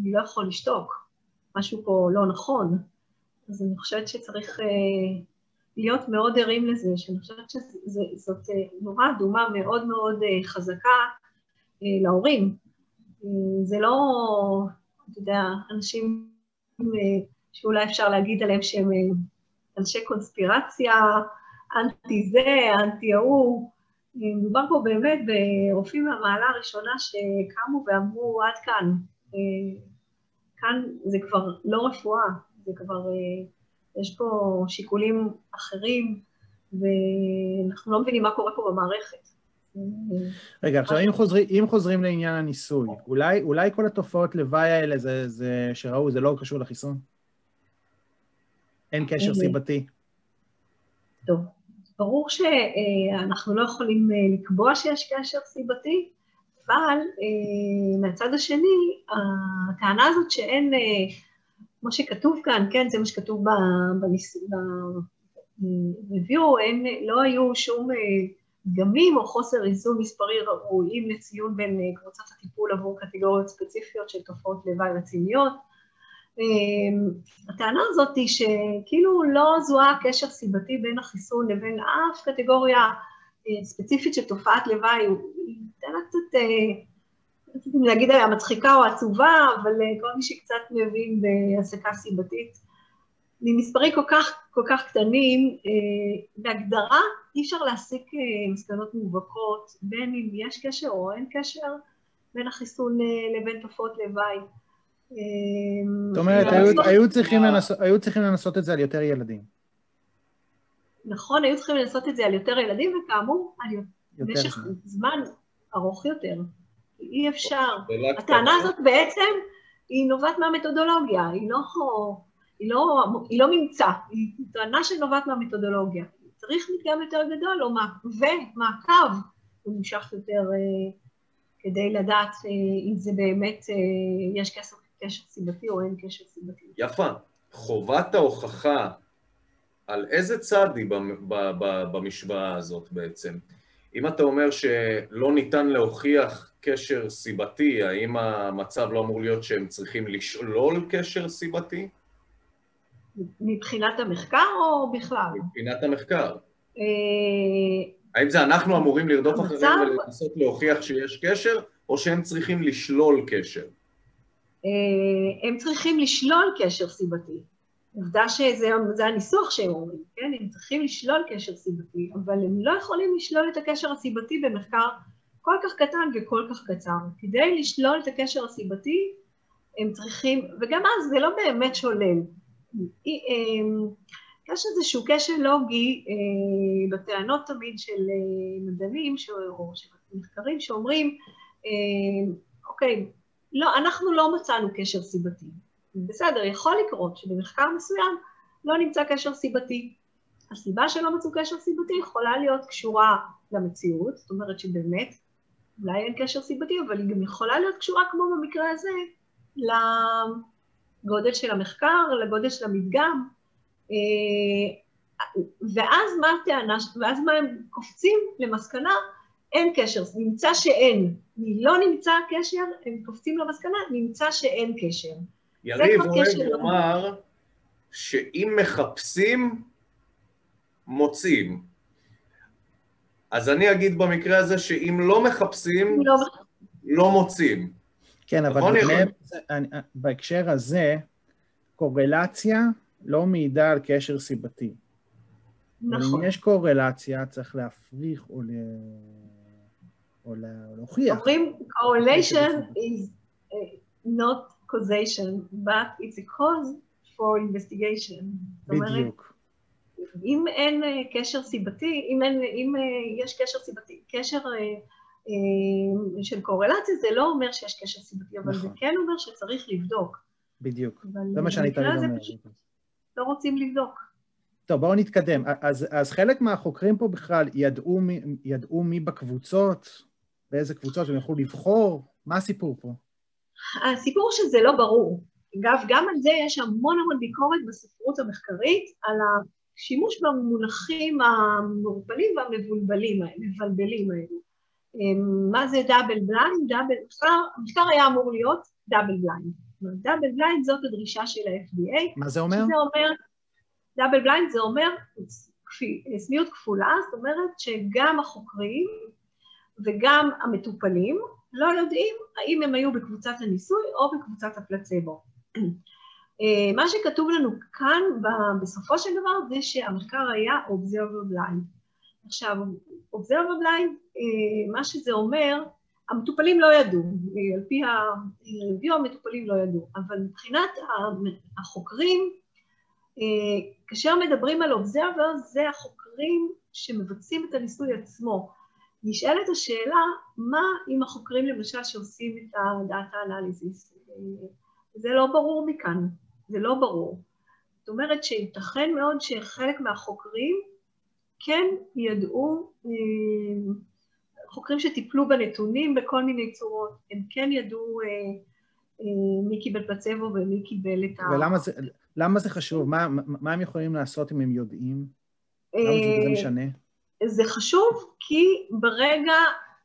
אני לא יכול לשתוק, משהו פה לא נכון. אז אני חושבת שצריך אה, להיות מאוד ערים לזה, שאני חושבת שזאת אה, נורה אדומה מאוד מאוד אה, חזקה אה, להורים. אה, זה לא, אתה יודע, אנשים אה, שאולי אפשר להגיד עליהם שהם אה, אנשי קונספירציה, אנטי זה, אנטי ההוא. אה, מדובר פה באמת ברופאים מהמעלה הראשונה שקמו ואמרו עד כאן, כאן זה כבר לא רפואה, זה כבר, אה, יש פה שיקולים אחרים, ואנחנו לא מבינים מה קורה פה במערכת. רגע, עכשיו אם חוזרים, אם חוזרים לעניין הניסוי, אולי, אולי כל התופעות לוואי האלה זה, זה, שראו, זה לא קשור לחיסון? אין קשר סיבתי? טוב, ברור שאנחנו לא יכולים לקבוע שיש קשר סיבתי, אבל אה, מהצד השני, הטענה הזאת שאין, אה, כמו שכתוב כאן, כן, זה מה שכתוב ב-review, לא היו שום אה, דגמים או חוסר איזון מספרי ראויים לציון בין קבוצת הטיפול עבור קטגוריות ספציפיות של תופעות לוואי רציניות. הטענה הזאת היא שכאילו לא זוהה קשר סיבתי בין החיסון לבין אף קטגוריה ספציפית של תופעת לוואי, טענה קצת, אה, רציתי להגיד עליה מצחיקה או עצובה, אבל אה, כל מי שקצת מבין בהעסקה סיבתית, ממספרים כל כך, כל כך קטנים, בהגדרה אי אפשר להסיק אה, מסקנות מובהקות, בין אם יש קשר או אין קשר בין החיסון אה, לבין תופעות לוואי. אה, זאת אומרת, היו, היו, צריכים לנסות, היו צריכים לנסות את זה על יותר ילדים. נכון, היו צריכים לנסות את זה על יותר ילדים, וכאמור, על במשך זמן. ארוך יותר. אי אפשר. הטענה הזאת בעצם היא נובעת מהמתודולוגיה, היא לא, היא לא, היא לא ממצא, היא טענה שנובעת מהמתודולוגיה. צריך מדגם יותר גדול, או מה, ומעקב ממושך יותר אה, כדי לדעת אה, אם זה באמת, אה, יש קשר, קשר סיבתי או אין קשר סיבתי. יפה. חובת ההוכחה על איזה צד היא במשוואה הזאת בעצם? אם אתה אומר שלא ניתן להוכיח קשר סיבתי, האם המצב לא אמור להיות שהם צריכים לשלול קשר סיבתי? מבחינת המחקר או בכלל? מבחינת המחקר. אה, האם זה אנחנו אמורים לרדוף המצב... אחריהם ולנסות להוכיח שיש קשר, או שהם צריכים לשלול קשר? אה, הם צריכים לשלול קשר סיבתי. עובדה שזה הניסוח שהם אומרים, כן? הם צריכים לשלול קשר סיבתי, אבל הם לא יכולים לשלול את הקשר הסיבתי במחקר כל כך קטן וכל כך קצר. כדי לשלול את הקשר הסיבתי, הם צריכים, וגם אז זה לא באמת שולל. אמ, יש איזשהו קשר לוגי אה, בטענות תמיד של אה, מדענים או של מחקרים שאומרים, אה, אוקיי, לא, אנחנו לא מצאנו קשר סיבתי. בסדר, יכול לקרות שבמחקר מסוים לא נמצא קשר סיבתי. הסיבה שלא מצאו קשר סיבתי יכולה להיות קשורה למציאות, זאת אומרת שבאמת אולי אין קשר סיבתי, אבל היא גם יכולה להיות קשורה, כמו במקרה הזה, לגודל של המחקר, לגודל של המדגם, אה, ואז מה הטענה, ואז מה הם קופצים למסקנה, אין קשר, נמצא שאין. לא נמצא קשר, הם קופצים למסקנה, נמצא שאין קשר. יריב אוהב לומר שאם מחפשים, מוצאים. אז אני אגיד במקרה הזה שאם לא מחפשים, לא, לא מוצאים. כן, אבל נכון, באמת, בהקשר הזה, קורלציה לא מעידה על קשר סיבתי. נכון. אם יש קורלציה, צריך להפריך או, ל... או להוכיח. אומרים, correlation is not causation, but it's a cause for investigation. בדיוק. אם אין אה, קשר סיבתי, אם, אין, אם אה, יש קשר סיבתי, קשר אה, של קורלציה, זה לא אומר שיש קשר סיבתי, אבל נכון. זה כן אומר שצריך לבדוק. בדיוק, זה מה שאני תמיד אומר. לא רוצים לבדוק. טוב, בואו נתקדם. אז, אז חלק מהחוקרים פה בכלל ידעו מי, ידעו מי בקבוצות, באיזה קבוצות הם יכלו לבחור, מה הסיפור פה? הסיפור שזה לא ברור. אגב, גם על זה יש המון המון ביקורת בספרות המחקרית, על השימוש במונחים המעורפלים והמבולבלים המבלבלים האלו. אמ, מה זה double blind? Double, מחקר, המחקר היה אמור להיות double blind. Double blind זאת הדרישה של ה-FDA. מה זה אומר? שזה אומר, double blind זה אומר סמיות כפולה, זאת אומרת שגם החוקרים וגם המטופלים לא יודעים האם הם היו בקבוצת הניסוי או בקבוצת הפלצבו. אה, מה שכתוב לנו כאן בסופו של דבר זה שהמחקר היה Observer Blind. עכשיו, Observer Blind, אה, מה שזה אומר, המטופלים לא ידעו, על פי ה-review המטופלים לא ידעו, אבל מבחינת החוקרים, אה, כאשר מדברים על Observer זה החוקרים שמבצעים את הניסוי עצמו. נשאלת השאלה, מה עם החוקרים למשל שעושים את הדאטה אנליזיס? זה לא ברור מכאן, זה לא ברור. זאת אומרת שייתכן מאוד שחלק מהחוקרים כן ידעו, אה, חוקרים שטיפלו בנתונים בכל מיני צורות, הם כן ידעו אה, אה, מי קיבל פלצבו ומי קיבל את ה... ולמה זה, זה חשוב? מה, מה הם יכולים לעשות אם הם יודעים? למה זה משנה? זה חשוב כי ברגע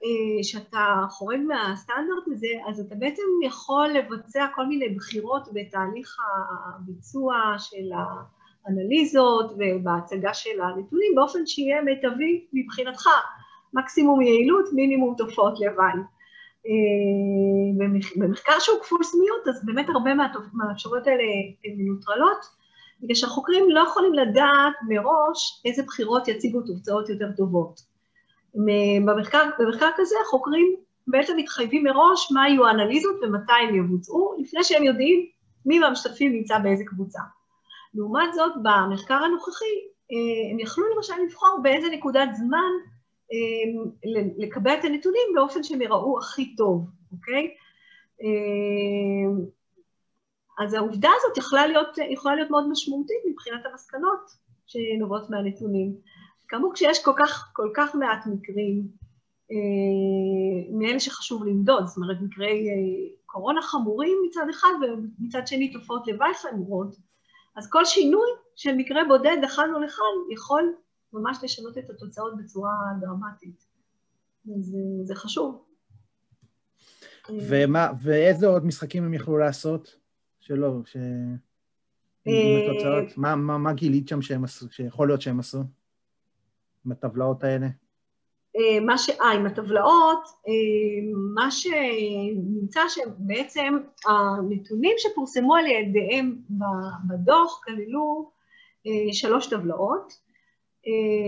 אה, שאתה חורג מהסטנדרט הזה, אז אתה בעצם יכול לבצע כל מיני בחירות בתהליך הביצוע של האנליזות ובהצגה של הנתונים באופן שיהיה מיטבי מבחינתך, מקסימום יעילות, מינימום תופעות לוואי. אה, במחקר שהוא כפול סמיות, אז באמת הרבה מהאפשרויות האלה הן מנוטרלות, בגלל שהחוקרים לא יכולים לדעת מראש איזה בחירות יציגו תוצאות יותר טובות. במחקר, במחקר כזה החוקרים בעצם מתחייבים מראש מה יהיו האנליזות ומתי הם יבוצעו, לפני שהם יודעים מי מהמשתתפים נמצא באיזה קבוצה. לעומת זאת, במחקר הנוכחי, אה, הם יכלו למשל לבחור באיזה נקודת זמן אה, לקבל את הנתונים באופן שהם יראו הכי טוב, אוקיי? אה, אז העובדה הזאת יכולה להיות, יכולה להיות מאוד משמעותית מבחינת המסקנות שנובעות מהנתונים. כאמור, כשיש כל כך, כל כך מעט מקרים, אה, מאלה שחשוב למדוד, זאת אומרת, מקרי אה, קורונה חמורים מצד אחד, ומצד שני תופעות לוואי חמורות, אז כל שינוי של מקרה בודד לכאן או לכאן יכול ממש לשנות את התוצאות בצורה דרמטית. זה, זה חשוב. ומה, ואיזה עוד משחקים הם יכלו לעשות? שלא, ש... התוצאות? מה, מה, מה גילית שם שהם עשו, שיכול להיות שהם עשו? עם הטבלאות האלה? מה ש... אה, עם הטבלאות, מה שנמצא שבעצם הנתונים שפורסמו על ידיהם בדוח כללו שלוש טבלאות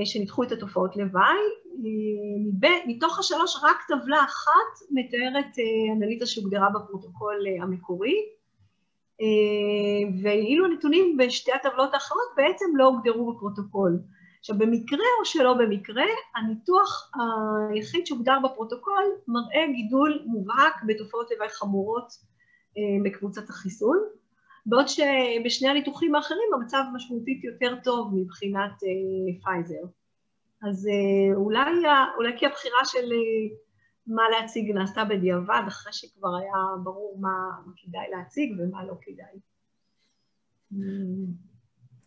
שניתחו את התופעות לוואי. מתוך השלוש רק טבלה אחת מתארת אנליזה שהוגדרה בפרוטוקול המקורי, ואילו הנתונים בשתי הטבלות האחרות בעצם לא הוגדרו בפרוטוקול. עכשיו, במקרה או שלא במקרה, הניתוח היחיד שהוגדר בפרוטוקול מראה גידול מובהק בתופעות לוואי חמורות בקבוצת החיסון, בעוד שבשני הניתוחים האחרים המצב משמעותית יותר טוב מבחינת פייזר. אז אולי, אולי כי הבחירה של מה להציג נעשתה בדיעבד, אחרי שכבר היה ברור מה, מה כדאי להציג ומה לא כדאי.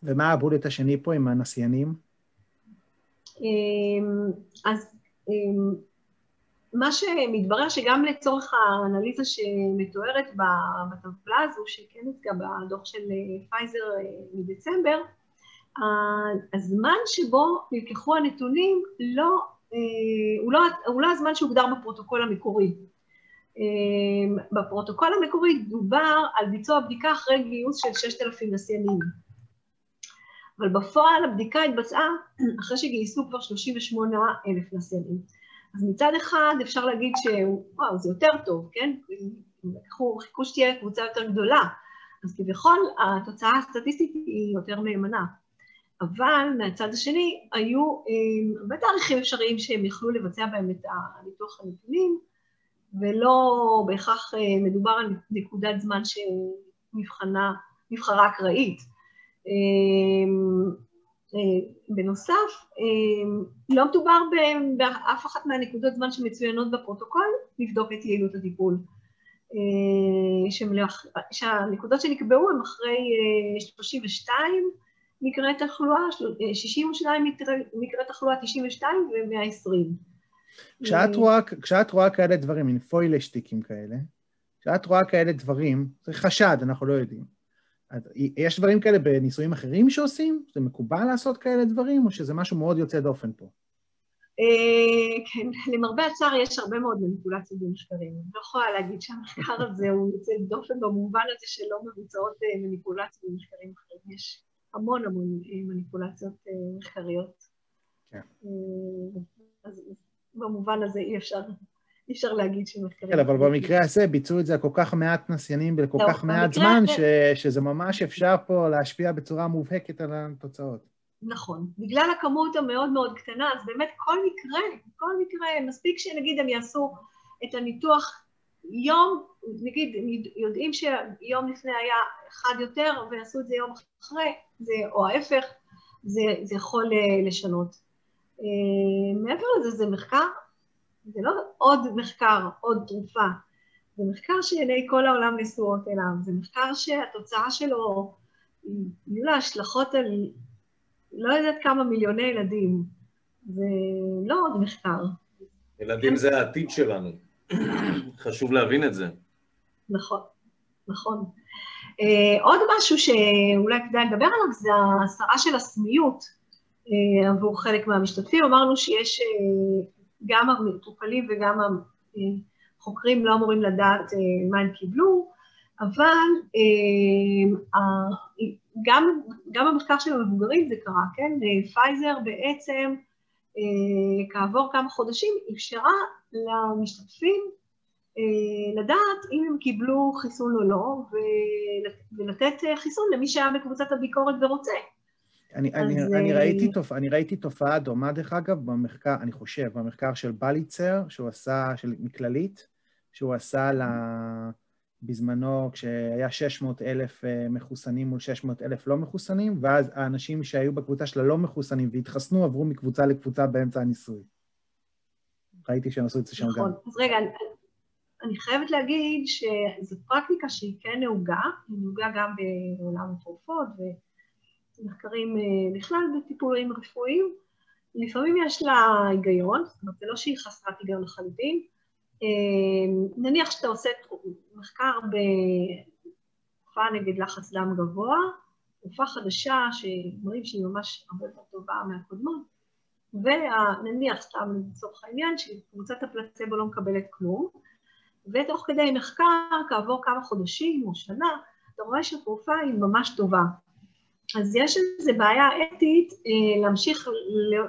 ומה הבולט השני פה עם הנסיינים? אמ, אז אמ, מה שמתברר שגם לצורך האנליזה שמתוארת בטבלה הזו, שכן הוצגה בדוח של פייזר אה, מדצמבר, הזמן שבו נלקחו הנתונים לא, אה, הוא, לא, הוא לא הזמן שהוגדר בפרוטוקול המקורי. אמ, בפרוטוקול המקורי דובר על ביצוע בדיקה אחרי גיוס של 6,000 נסיינים. אבל בפועל הבדיקה התבצעה אחרי שגייסו כבר 38 אלף נסיינים. אז מצד אחד אפשר להגיד שוואו, זה יותר טוב, כן? לקחו, חיכו שתהיה קבוצה יותר גדולה, אז כביכול התוצאה הסטטיסטית היא יותר מהימנה. אבל מהצד השני היו אה, הרבה תאריכים אפשריים שהם יכלו לבצע בהם את הניתוח הנתונים, ולא בהכרח אה, מדובר על נקודת זמן שנבחרה אקראית. אה, בנוסף, לא מדובר באף אחת מהנקודות זמן שמצוינות בפרוטוקול לבדוק את יעילות הטיפול. שהנקודות שנקבעו הן אחרי 32 אה, מקרי תחלואה, 62 מקרי תחלואה, 92 ו-120. כשאת רואה, כשאת רואה כאלה דברים, מין פוילשטיקים כאלה, כשאת רואה כאלה דברים, זה חשד, אנחנו לא יודעים. יש דברים כאלה בניסויים אחרים שעושים? זה מקובל לעשות כאלה דברים, או שזה משהו מאוד יוצא דופן פה? אה, כן, למרבה הצער יש הרבה מאוד מניפולציות במחקרים. אני לא יכולה להגיד שהמחקר הזה הוא יוצא דופן במובן הזה שלא מבוצעות אה, מניפולציות במחקרים אחרים. יש המון המון אה, מניפולציות מחקריות. כן. אז במובן הזה אי אפשר אי אפשר להגיד שמחקרים... כן, אבל במקרה הזה ביצעו את זה כל כך מעט נסיינים בכל כך מעט זמן, שזה ממש אפשר פה להשפיע בצורה מובהקת על התוצאות. נכון. בגלל הכמות המאוד מאוד קטנה, אז באמת כל מקרה, כל מקרה, מספיק שנגיד הם יעשו את הניתוח יום, נגיד, יודעים שיום לפני היה אחד יותר ויעשו את זה יום אחרי, זה, או ההפך, זה, זה יכול אה, לשנות. אה, מעבר לזה, זה מחקר זה לא עוד מחקר, עוד תרופה, זה מחקר שעיני כל העולם נשואות אליו, זה מחקר שהתוצאה שלו, יהיו לה השלכות על לא יודעת כמה מיליוני ילדים. זה לא עוד מחקר. ילדים זה העתיד שלנו. חשוב להבין את זה. נכון, נכון. Uh, עוד משהו שאולי כדאי לדבר עליו זה ההסרה של הסמיות uh, עבור חלק מהמשתתפים. אמרנו שיש uh, גם המטופלים וגם החוקרים לא אמורים לדעת אה, מה הם קיבלו, אבל גם, גם במחקר של המבוגרים זה קרה, כן? פייזר בעצם כעבור כמה חודשים אפשרה למשתתפים לדעת אם הם קיבלו חיסון או לא, ולתת חיסון למי שהיה בקבוצת הביקורת ורוצה. אני, אני, אז... אני, ראיתי תופ... אני ראיתי תופעה דומה, דרך אגב, במחקר, אני חושב, במחקר של בליצר, שהוא עשה, של מכללית, שהוא עשה ל... בזמנו, כשהיה 600 אלף אה, מחוסנים מול 600 אלף לא מחוסנים, ואז האנשים שהיו בקבוצה של הלא מחוסנים והתחסנו עברו מקבוצה לקבוצה באמצע הניסוי. ראיתי שהם עשו את זה שם נכון. גם. נכון, אז רגע, אני, חייבת להגיד שזו פרקטיקה שהיא כן נהוגה, היא נהוגה גם בעולם התרופות, ו... מחקרים אה, בכלל בטיפולים רפואיים. לפעמים יש לה היגיון, זאת אומרת, זה לא שהיא חסרת היגיון לחלוטין. אה, נניח שאתה עושה מחקר בתרופה נגד לחץ דם גבוה, תרופה חדשה שאומרים שהיא ממש הרבה יותר טובה מהקודמות, ונניח סתם לצורך העניין שקבוצת הפלצבו לא מקבלת כלום, ותוך כדי מחקר, כעבור כמה חודשים או שנה, אתה רואה שהתרופה היא ממש טובה. אז יש איזו בעיה אתית אה, להמשיך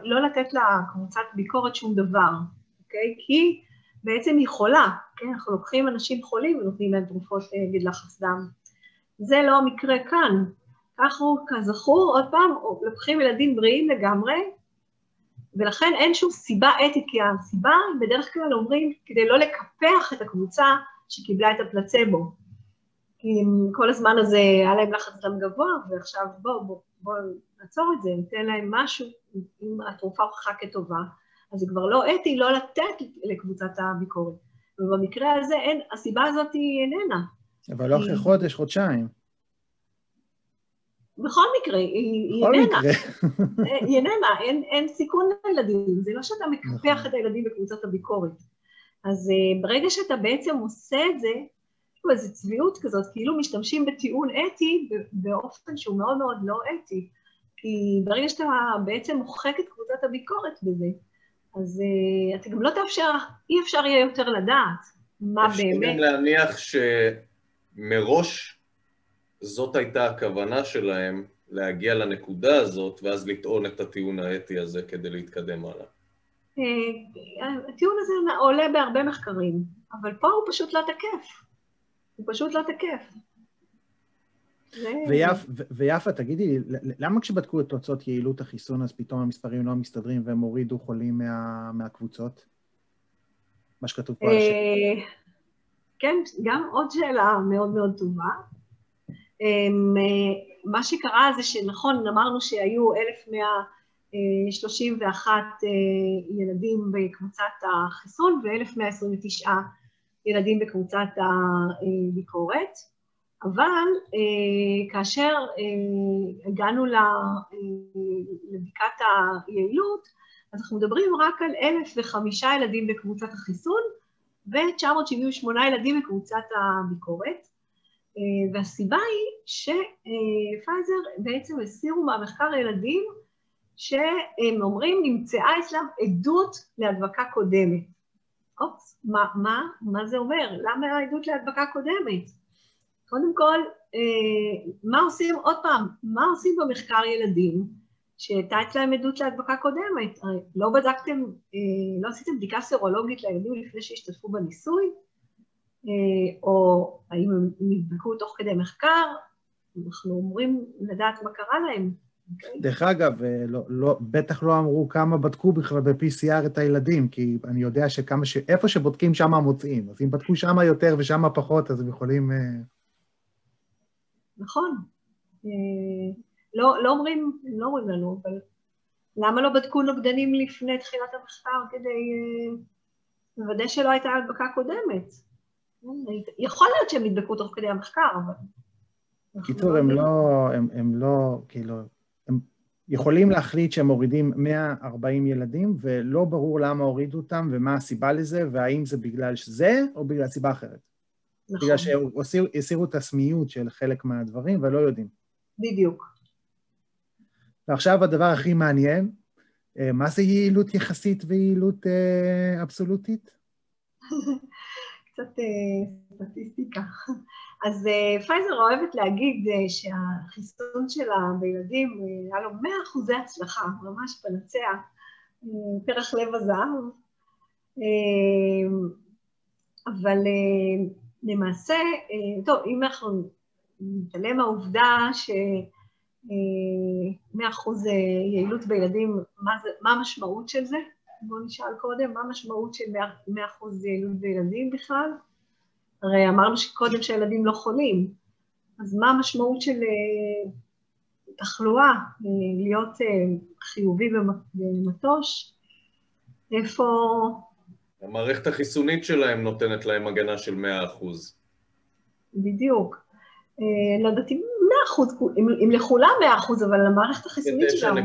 לא, לתת לקבוצת ביקורת שום דבר, אוקיי? כי בעצם היא חולה, כן? אנחנו לוקחים אנשים חולים ונותנים להם תרופות אה, נגד לחץ דם. זה לא המקרה כאן. אנחנו, כזכור, עוד פעם, לוקחים ילדים בריאים לגמרי, ולכן אין שום סיבה אתית, כי הסיבה, בדרך כלל אומרים, כדי לא לקפח את הקבוצה שקיבלה את הפלצבו. כי כל הזמן הזה היה להם לחץ דם גבוה, ועכשיו בואו בוא, בוא נעצור את זה, ניתן להם משהו, אם התרופה הוכחה כטובה, אז זה כבר לא אתי לא לתת לקבוצת הביקורת. ובמקרה הזה אין, הסיבה הזאת היא איננה. אבל לא אחרי חודש, חודשיים. בכל מקרה, היא, איננה. מקרה. היא איננה, אין, אין סיכון לילדים, זה לא שאתה מקפח נכון. את הילדים בקבוצת הביקורת. אז uh, ברגע שאתה בעצם עושה את זה, יש פה איזו צביעות כזאת, כאילו משתמשים בטיעון אתי באופן שהוא מאוד מאוד לא אתי. כי ברגע שאתה בעצם מוחק את קבוצת הביקורת בזה, אז uh, אתה גם לא תאפשר, אי אפשר יהיה יותר לדעת מה אפשר באמת. גם להניח שמראש זאת הייתה הכוונה שלהם להגיע לנקודה הזאת, ואז לטעון את הטיעון האתי הזה כדי להתקדם הלאה. אה, הטיעון הזה עולה בהרבה מחקרים, אבל פה הוא פשוט לא תקף. הוא פשוט לא תקף. ויפ, ו- ויפה, תגידי לי, למה כשבדקו את תוצאות יעילות החיסון, אז פתאום המספרים לא מסתדרים והם הורידו חולים מה, מהקבוצות? מה שכתוב פה על השאלה. כן, גם עוד שאלה מאוד מאוד טובה. אמ, אה, מה שקרה זה שנכון, אמרנו שהיו 1,131 אה, ילדים בקבוצת החיסון ו-1,129 ילדים בקבוצת הביקורת, אבל אה, כאשר הגענו לבדיקת היעילות, אז אנחנו מדברים רק על 1,005 ילדים בקבוצת החיסון ו-978 ילדים בקבוצת הביקורת. אה, והסיבה היא שפייזר בעצם הסירו מהמחקר ילדים שהם אומרים נמצאה אצלם עדות להדבקה קודמת. אופס, מה, מה, מה זה אומר? למה העדות להדבקה קודמת? קודם כל, אה, מה עושים, עוד פעם, מה עושים במחקר ילדים שהייתה אצלם עדות להדבקה קודמת? הרי לא בדקתם, אה, לא עשיתם בדיקה סרולוגית לילדים לפני שהשתתפו בניסוי? אה, או האם הם נדבקו תוך כדי מחקר, אנחנו אמורים לדעת מה קרה להם. אוקיי? דרך אגב, אה, לא, לא, בטח לא אמרו כמה בדקו בכלל ב-PCR את הילדים, כי אני יודע שכמה ש... איפה שבודקים שם מוצאים. אז אם בדקו שם יותר ושם פחות, אז הם יכולים... אה, נכון. לא, לא אומרים, לא אומרים לנו, אבל למה לא בדקו נוגדנים לפני תחילת המחקר כדי לוודא שלא הייתה הדבקה קודמת? יכול להיות שהם נדבקו תוך כדי המחקר, אבל... אנחנו בקיצור, הם. לא, הם, הם לא, כאילו, הם יכולים להחליט שהם מורידים 140 ילדים, ולא ברור למה הורידו אותם ומה הסיבה לזה, והאם זה בגלל שזה או בגלל סיבה אחרת. נכון, בגלל שהסירו את הסמיות של חלק מהדברים ולא יודעים. בדיוק. ועכשיו הדבר הכי מעניין, אה, מה זה יעילות יחסית ויעילות אה, אבסולוטית? קצת אה, סטטיסטיקה. אז אה, פייזר אוהבת להגיד אה, שהחיסון שלה בילדים היה לו 100 אחוזי הצלחה, ממש פנצע, פרח לב הזהב. אבל למעשה, טוב, אם אנחנו נתעלם מהעובדה ש... 100 אחוז יעילות בילדים, מה, זה, מה המשמעות של זה? בואו נשאל קודם, מה המשמעות של 100 אחוז יעילות בילדים בכלל? הרי אמרנו שקודם שהילדים לא חולים, אז מה המשמעות של אה, תחלואה, אה, להיות אה, חיובי במטוש? איפה... המערכת החיסונית שלהם נותנת להם הגנה של 100 אחוז. בדיוק. לא יודעת אם אחוז, אם לכולם מאה אחוז, אבל המערכת החיסונית שלנו...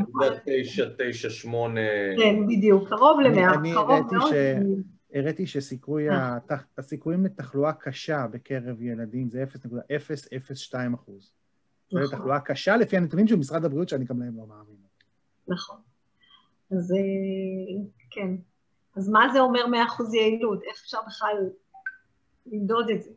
תשע, תשע, שמונה... כן, בדיוק, קרוב למאה, קרוב מאוד. הראיתי שהסיכויים לתחלואה קשה בקרב ילדים זה 0.002 אחוז. זו נכון. תחלואה קשה לפי הנתונים של משרד הבריאות, שאני גם להם לא מאמין. נכון. אז אה, כן. אז מה זה אומר 100 אחוז יעילות? איך אפשר בכלל למדוד את זה?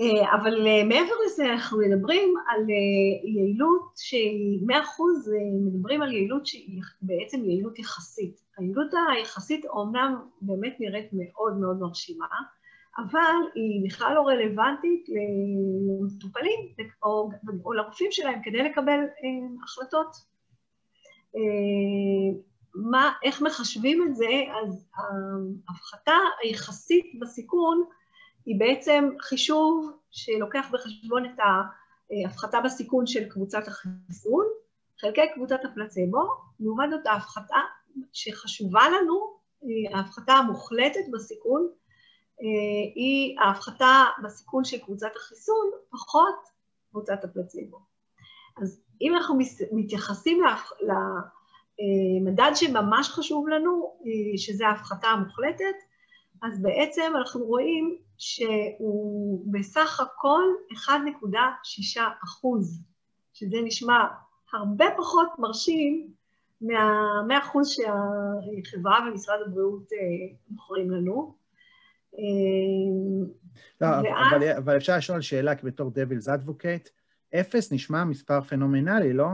אה, אבל אה, מעבר לזה אנחנו מדברים על אה, יעילות שהיא 100 אחוז, מדברים על יעילות שהיא בעצם יעילות יחסית. היעילות היחסית אומנם באמת נראית מאוד מאוד מרשימה, אבל היא בכלל לא רלוונטית למטופלים או, או לרופאים שלהם כדי לקבל החלטות. מה, איך מחשבים את זה? אז ההפחתה היחסית בסיכון היא בעצם חישוב שלוקח בחשבון את ההפחתה בסיכון של קבוצת החיסון, חלקי קבוצת הפלצבו, לעומת זאת ההפחתה שחשובה לנו, ההפחתה המוחלטת בסיכון, היא ההפחתה בסיכון של קבוצת החיסון פחות קבוצת הפלצבו. אז אם אנחנו מתייחסים למדד שממש חשוב לנו, שזה ההפחתה המוחלטת, אז בעצם אנחנו רואים שהוא בסך הכל 1.6 אחוז, שזה נשמע הרבה פחות מרשים מה-100 אחוז שהחברה ומשרד הבריאות אה, מוכרים לנו. לא, ואז... אבל, אבל אפשר לשאול שאלה בתור דבילס אדבוקייט, אפס נשמע מספר פנומנלי, לא?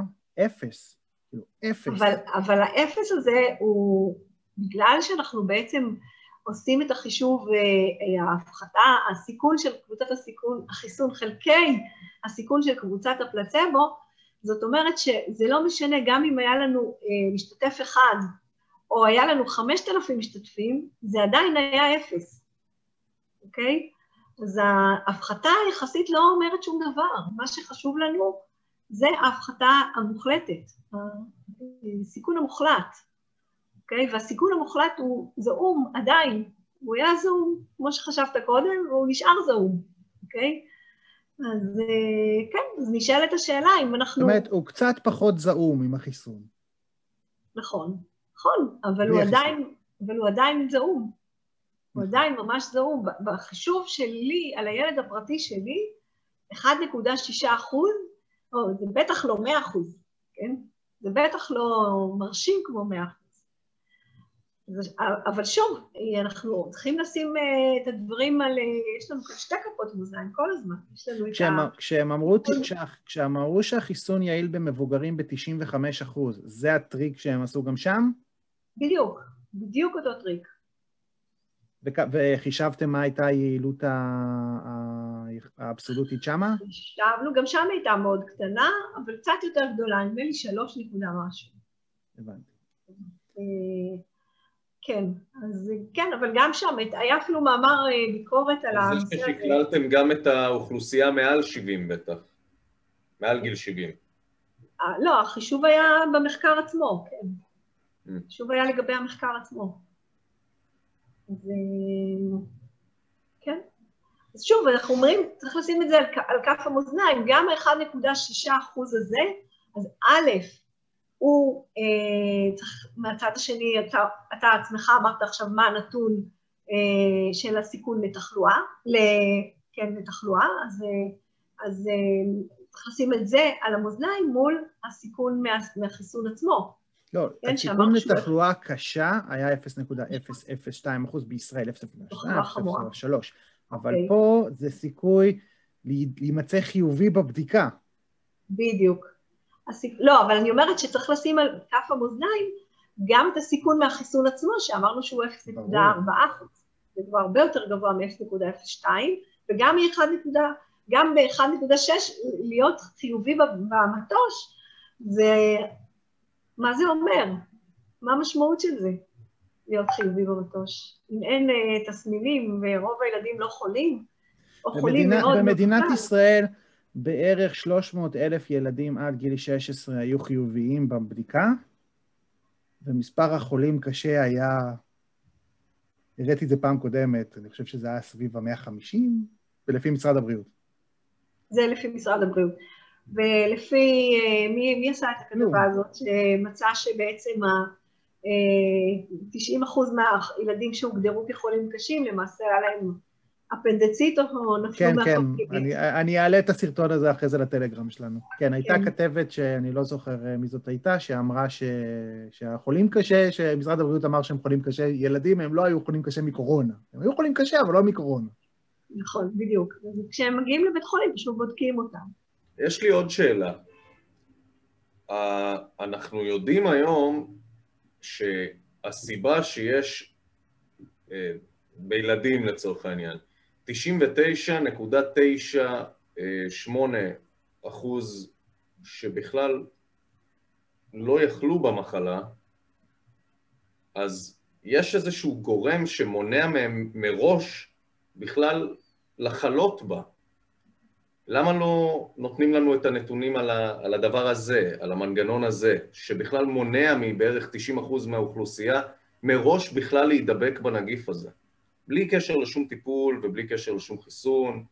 אפס. כאילו, אפס. אבל, אבל האפס הזה הוא, בגלל שאנחנו בעצם עושים את החישוב אה, ההפחתה, הסיכון של קבוצת הסיכון, החיסון חלקי הסיכון של קבוצת הפלצבו, זאת אומרת שזה לא משנה גם אם היה לנו אה, משתתף אחד או היה לנו חמשת אלפים משתתפים, זה עדיין היה אפס, אוקיי? אז ההפחתה היחסית לא אומרת שום דבר, מה שחשוב לנו זה ההפחתה המוחלטת, הסיכון המוחלט. אוקיי? והסיכון המוחלט הוא זעום עדיין, הוא היה זעום, כמו שחשבת קודם, והוא נשאר זעום, אוקיי? אז אה, כן, אז נשאלת השאלה אם אנחנו... זאת אומרת, הוא קצת פחות זעום עם החיסון. נכון, נכון, אבל הוא עדיין, אבל הוא עדיין זעום. הוא נכון. עדיין ממש זעום. בחישוב שלי, על הילד הפרטי שלי, 1.6 אחוז, או, זה בטח לא 100 אחוז, כן? זה בטח לא מרשים כמו 100 אחוז. אבל שוב, אנחנו צריכים לשים אה, את הדברים על... אה, יש לנו כאן שתי כפות מאזניים כל הזמן, יש לנו את ה... כשהם אמרו, כשהם אמרו שהחיסון יעיל במבוגרים ב-95 אחוז, זה הטריק שהם עשו גם שם? בדיוק, בדיוק אותו טריק. וחישבתם מה הייתה היעילות האבסולוטית שמה? חישבנו, גם שם הייתה מאוד קטנה, אבל קצת יותר גדולה, נדמה לי שלוש נקודה משהו. הבנתי. כן, אז כן, אבל גם שם היה אפילו מאמר אה, ביקורת על הזה. זה ששקללתם גם את האוכלוסייה מעל 70 בטח, מעל גיל 70. אה, לא, החישוב היה במחקר עצמו, כן. Mm. החישוב היה לגבי המחקר עצמו. אז אה, כן. אז שוב, אנחנו אומרים, צריך לשים את זה על, על כף המאזניים, גם ה-1.6% הזה, אז א', הוא אה, צריך, מהצד השני, אתה, אתה עצמך אמרת עכשיו מה הנתון אה, של הסיכון לתחלואה, ל, כן, לתחלואה, אז, אה, אז אה, צריך לשים את זה על המאזניים מול הסיכון מה, מהחיסון עצמו. לא, כן, הסיכון לתחלואה קשה היה 0.002 אחוז בישראל, 0.2, תחלואה חמורה. 0.3, אבל אוקיי. פה זה סיכוי להי- להימצא חיובי בבדיקה. בדיוק. הסיכ... לא, אבל אני אומרת שצריך לשים על כף המאזניים גם את הסיכון מהחיסון עצמו, שאמרנו שהוא 0.4 אחוז. זה כבר הרבה יותר גבוה מ-0.02, וגם מ-1, גם ב-1.6 להיות חיובי במטוש, זה... מה זה אומר? מה המשמעות של זה, להיות חיובי במטוש? אם אין uh, תסמינים ורוב הילדים לא חולים, או חולים במדינה, מאוד במדינת קל, ישראל בערך 300 אלף ילדים עד גיל 16 היו חיוביים בבדיקה, ומספר החולים קשה היה, הראיתי את זה פעם קודמת, אני חושב שזה היה סביב ה-150, ולפי משרד הבריאות. זה לפי משרד הבריאות. ולפי, אה, מי, מי עשה את הכתבה הזאת, שמצא שבעצם ה... אה, 90 אחוז מהילדים שהוגדרו כחולים קשים, למעשה היה להם אפנדצית או נפלו כן, כן. אני, אני אעלה את הסרטון הזה אחרי זה לטלגרם שלנו. כן, הייתה כן. כתבת שאני לא זוכר אה, מי זאת הייתה, שאמרה ש... שהחולים קשה, שמשרד הבריאות אמר שהם חולים קשה, ילדים הם לא היו חולים קשה מקורונה. הם היו חולים קשה, אבל לא מקורונה. נכון, בדיוק. אז כשהם מגיעים לבית חולים, פשוט בודקים אותם. יש לי עוד שאלה. Uh, אנחנו יודעים היום שהסיבה שיש uh, בילדים לצורך העניין, 99.98 אחוז שבכלל לא יכלו במחלה, אז יש איזשהו גורם שמונע מהם מראש בכלל לחלות בה. למה לא נותנים לנו את הנתונים על, ה, על הדבר הזה, על המנגנון הזה, שבכלל מונע מבערך 90% מהאוכלוסייה מראש בכלל להידבק בנגיף הזה? בלי קשר לשום טיפול ובלי קשר לשום חיסון.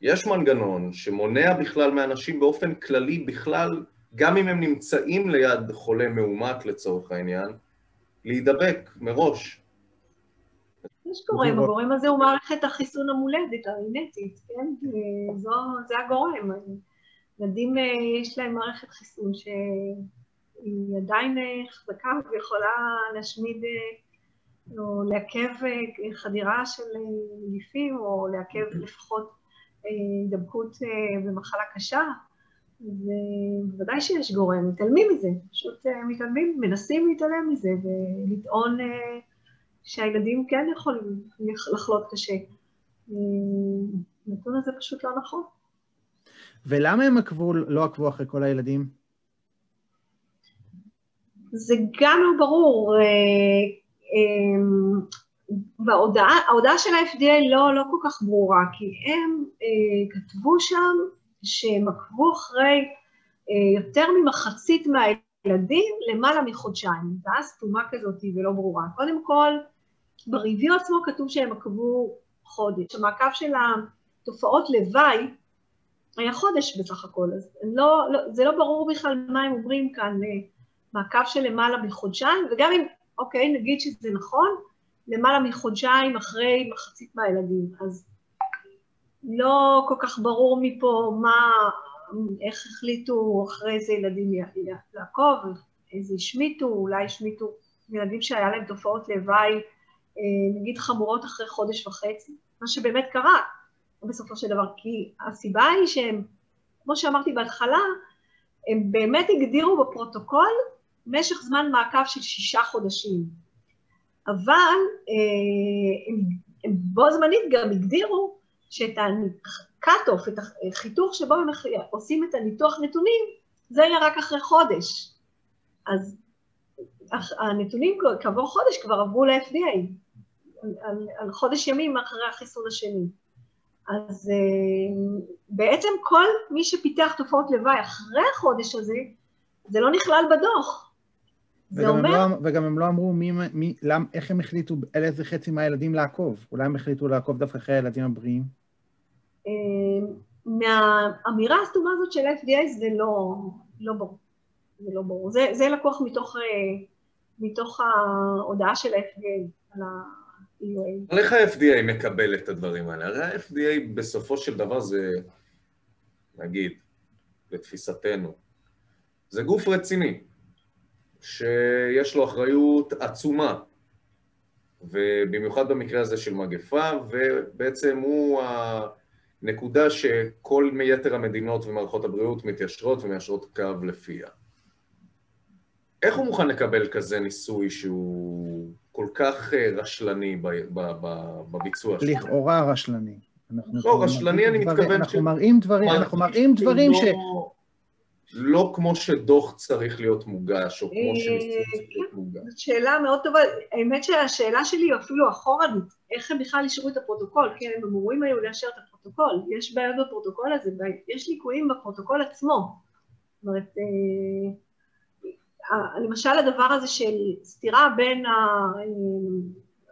יש מנגנון שמונע בכלל מאנשים באופן כללי בכלל, גם אם הם נמצאים ליד חולה מאומת לצורך העניין, להידבק מראש. יש זו- הגורם הזה הוא מערכת החיסון המולדת, הרינטית, כן? זו, זה הגורם. ילדים יש להם מערכת חיסון שהיא עדיין חזקה ויכולה להשמיד או לעכב אה, חדירה של אה, נגיפים, או לעכב לפחות אה, הידבקות אה, במחלה קשה. ובוודאי שיש גורם, מתעלמים מזה, פשוט אה, מתעלמים, מנסים להתעלם מזה ולטעון אה, שהילדים כן יכולים לח- לחלות קשה. אה, הנתון הזה פשוט לא נכון. ולמה הם עקבו, לא עקבו אחרי כל הילדים? זה גם לא ברור. אה, בהודעה, ההודעה של ה-FDA לא, לא כל כך ברורה, כי הם אה, כתבו שם שהם עקבו אחרי אה, יותר ממחצית מהילדים למעלה מחודשיים. הייתה סתומה כזאת ולא ברורה. קודם כל, בריוויו עצמו כתוב שהם עקבו חודש. המעקב של התופעות לוואי היה חודש בסך הכל, אז לא, לא, זה לא ברור בכלל מה הם אומרים כאן, אה, מעקב של למעלה מחודשיים, וגם אם, אוקיי, נגיד שזה נכון, למעלה מחודשיים אחרי מחצית מהילדים, אז לא כל כך ברור מפה מה, איך החליטו אחרי איזה ילדים לעקוב, איזה השמיטו, אולי השמיטו ילדים שהיה להם תופעות לוואי, אה, נגיד חמורות אחרי חודש וחצי, מה שבאמת קרה בסופו של דבר, כי הסיבה היא שהם, כמו שאמרתי בהתחלה, הם באמת הגדירו בפרוטוקול משך זמן מעקב של שישה חודשים. אבל אה, הם, הם בו זמנית גם הגדירו שאת ה-cut-off, את החיתוך שבו הם עושים את הניתוח נתונים, זה יהיה רק אחרי חודש. אז הנתונים כעבור חודש כבר עברו ל-FDA, על, על, על חודש ימים אחרי החיסון השני. אז אה, בעצם כל מי שפיתח תופעות לוואי אחרי החודש הזה, זה לא נכלל בדוח. זה וגם, אומר... הם לא, וגם הם לא אמרו מי, מי, למ, איך הם החליטו על איזה חצי מהילדים לעקוב. אולי הם החליטו לעקוב דווקא אחרי הילדים הבריאים. אה, מהאמירה הסתומה הזאת של ה-FDA זה לא, לא ברור. זה לא ברור. זה, זה לקוח מתוך, אה, מתוך ההודעה של ה-FDA על ה-EUA. אבל איך ה-FDA מקבל את הדברים האלה? הרי ה-FDA בסופו של דבר זה, נגיד, לתפיסתנו, זה גוף רציני. שיש לו אחריות עצומה, ובמיוחד במקרה הזה של מגפה, ובעצם הוא הנקודה שכל יתר המדינות ומערכות הבריאות מתיישרות ומיישרות קו לפיה. איך הוא מוכן לקבל כזה ניסוי שהוא כל כך אה, רשלני בביצוע שלו? לכאורה רשלני. לא, רשלני אני מתכוון אנחנו מראים דברים, אנחנו מראים דברים ש... לא כמו שדוח צריך להיות מוגש, או כמו אה, שניסוי צריך להיות כן, מוגש. זאת שאלה מאוד טובה. האמת שהשאלה שלי היא אפילו אחורנית, איך הם בכלל אישרו את הפרוטוקול? כן, הם אמורים היו לאשר את הפרוטוקול. יש בעיות בפרוטוקול הזה, יש ליקויים בפרוטוקול עצמו. זאת אומרת, אה, למשל הדבר הזה של סתירה בין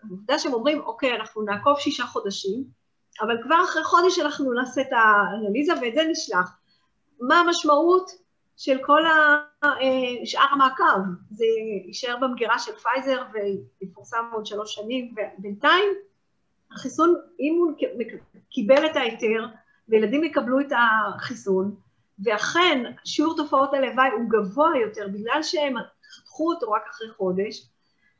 העובדה שהם אומרים, אוקיי, אנחנו נעקוב שישה חודשים, אבל כבר אחרי חודש אנחנו נעשה את האנליזה ואת זה נשלח. מה המשמעות של כל אה, שאר המעקב? זה יישאר במגירה של פייזר ויפורסם עוד שלוש שנים, ובינתיים החיסון, אם הוא קיבל את ההיתר וילדים יקבלו את החיסון, ואכן שיעור תופעות הלוואי הוא גבוה יותר בגלל שהם חתכו אותו רק אחרי חודש,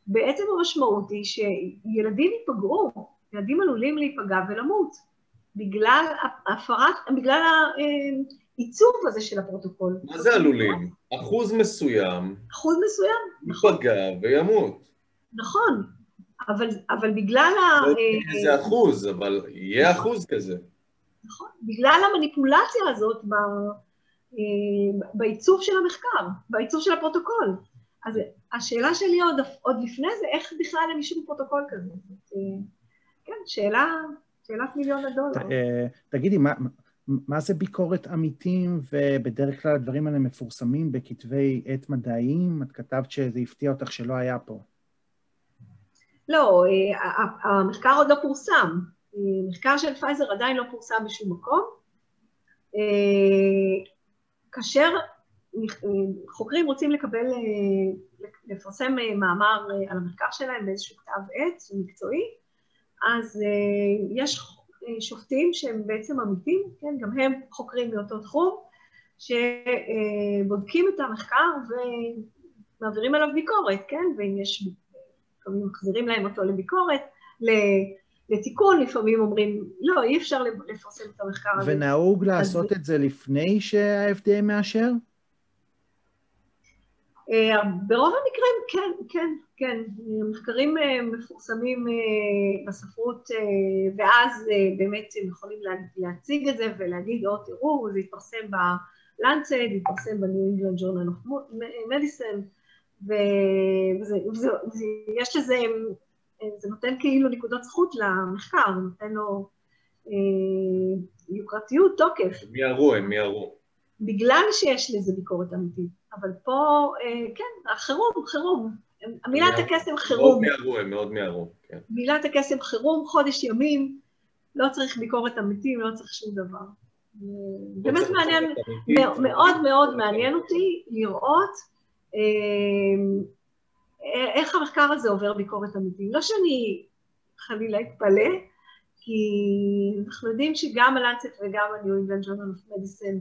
בעצם המשמעות היא שילדים ייפגעו, ילדים עלולים להיפגע ולמות, בגלל הפרת, בגלל העיצוב הזה של הפרוטוקול. מה זה עלולים? אחוז מסוים. אחוז מסוים, נכון. ייפגע וימות. נכון, אבל, אבל בגלל ה... לא איזה אחוז, אבל יהיה אחוז כזה. נכון, בגלל המניפולציה הזאת ב, בעיצוב של המחקר, בעיצוב של הפרוטוקול. אז השאלה שלי עוד, עוד לפני זה, איך בכלל הם אישרו פרוטוקול כזה? כן, שאלה, שאלת מיליון הדולר. אה, תגידי, מה, מה זה ביקורת עמיתים, ובדרך כלל הדברים האלה מפורסמים בכתבי עת מדעיים? את כתבת שזה הפתיע אותך שלא היה פה. לא, אה, המחקר עוד לא פורסם. אה, מחקר של פייזר עדיין לא פורסם בשום מקום. כאשר חוקרים רוצים לקבל, לפרסם מאמר על המחקר שלהם באיזשהו כתב עת מקצועי, אז יש שופטים שהם בעצם עמיתים, כן, גם הם חוקרים מאותו תחום, שבודקים את המחקר ומעבירים עליו ביקורת, כן, ואם יש, לפעמים מחזירים להם אותו לביקורת, לתיקון, לפעמים אומרים, לא, אי אפשר לפרסם את המחקר הזה. ונהוג לעשות את זה לפני שה-FDA מאשר? אה, ברוב המקרים כן, כן, כן. מחקרים אה, מפורסמים אה, בספרות, ואז באמת הם יכולים להציג את זה ולהגיד, או תראו, זה יתפרסם ב-Lancet, זה יתפרסם ב-New England Journal of מדיסן, ויש לזה, זה נותן כאילו נקודות זכות למחקר, נותן לו יוקרתיות, תוקף. הם מיהרו, הם מיהרו. בגלל שיש לזה ביקורת אמיתית. אבל פה, אה, כן, חירום, חירום. מילת הקסם חירום. מאוד מיהרו, הם מאוד מיהרו, כן. מילת הקסם חירום, חודש ימים, לא צריך ביקורת אמיתית, לא צריך שום דבר. לא באמת מעניין, מאוד מאוד מעניין אותי לראות אה, איך המחקר הזה עובר ביקורת אמיתית. לא שאני חלילה אתפלא, כי אנחנו יודעים שגם הלנצט וגם ה-New England Journal of Medicine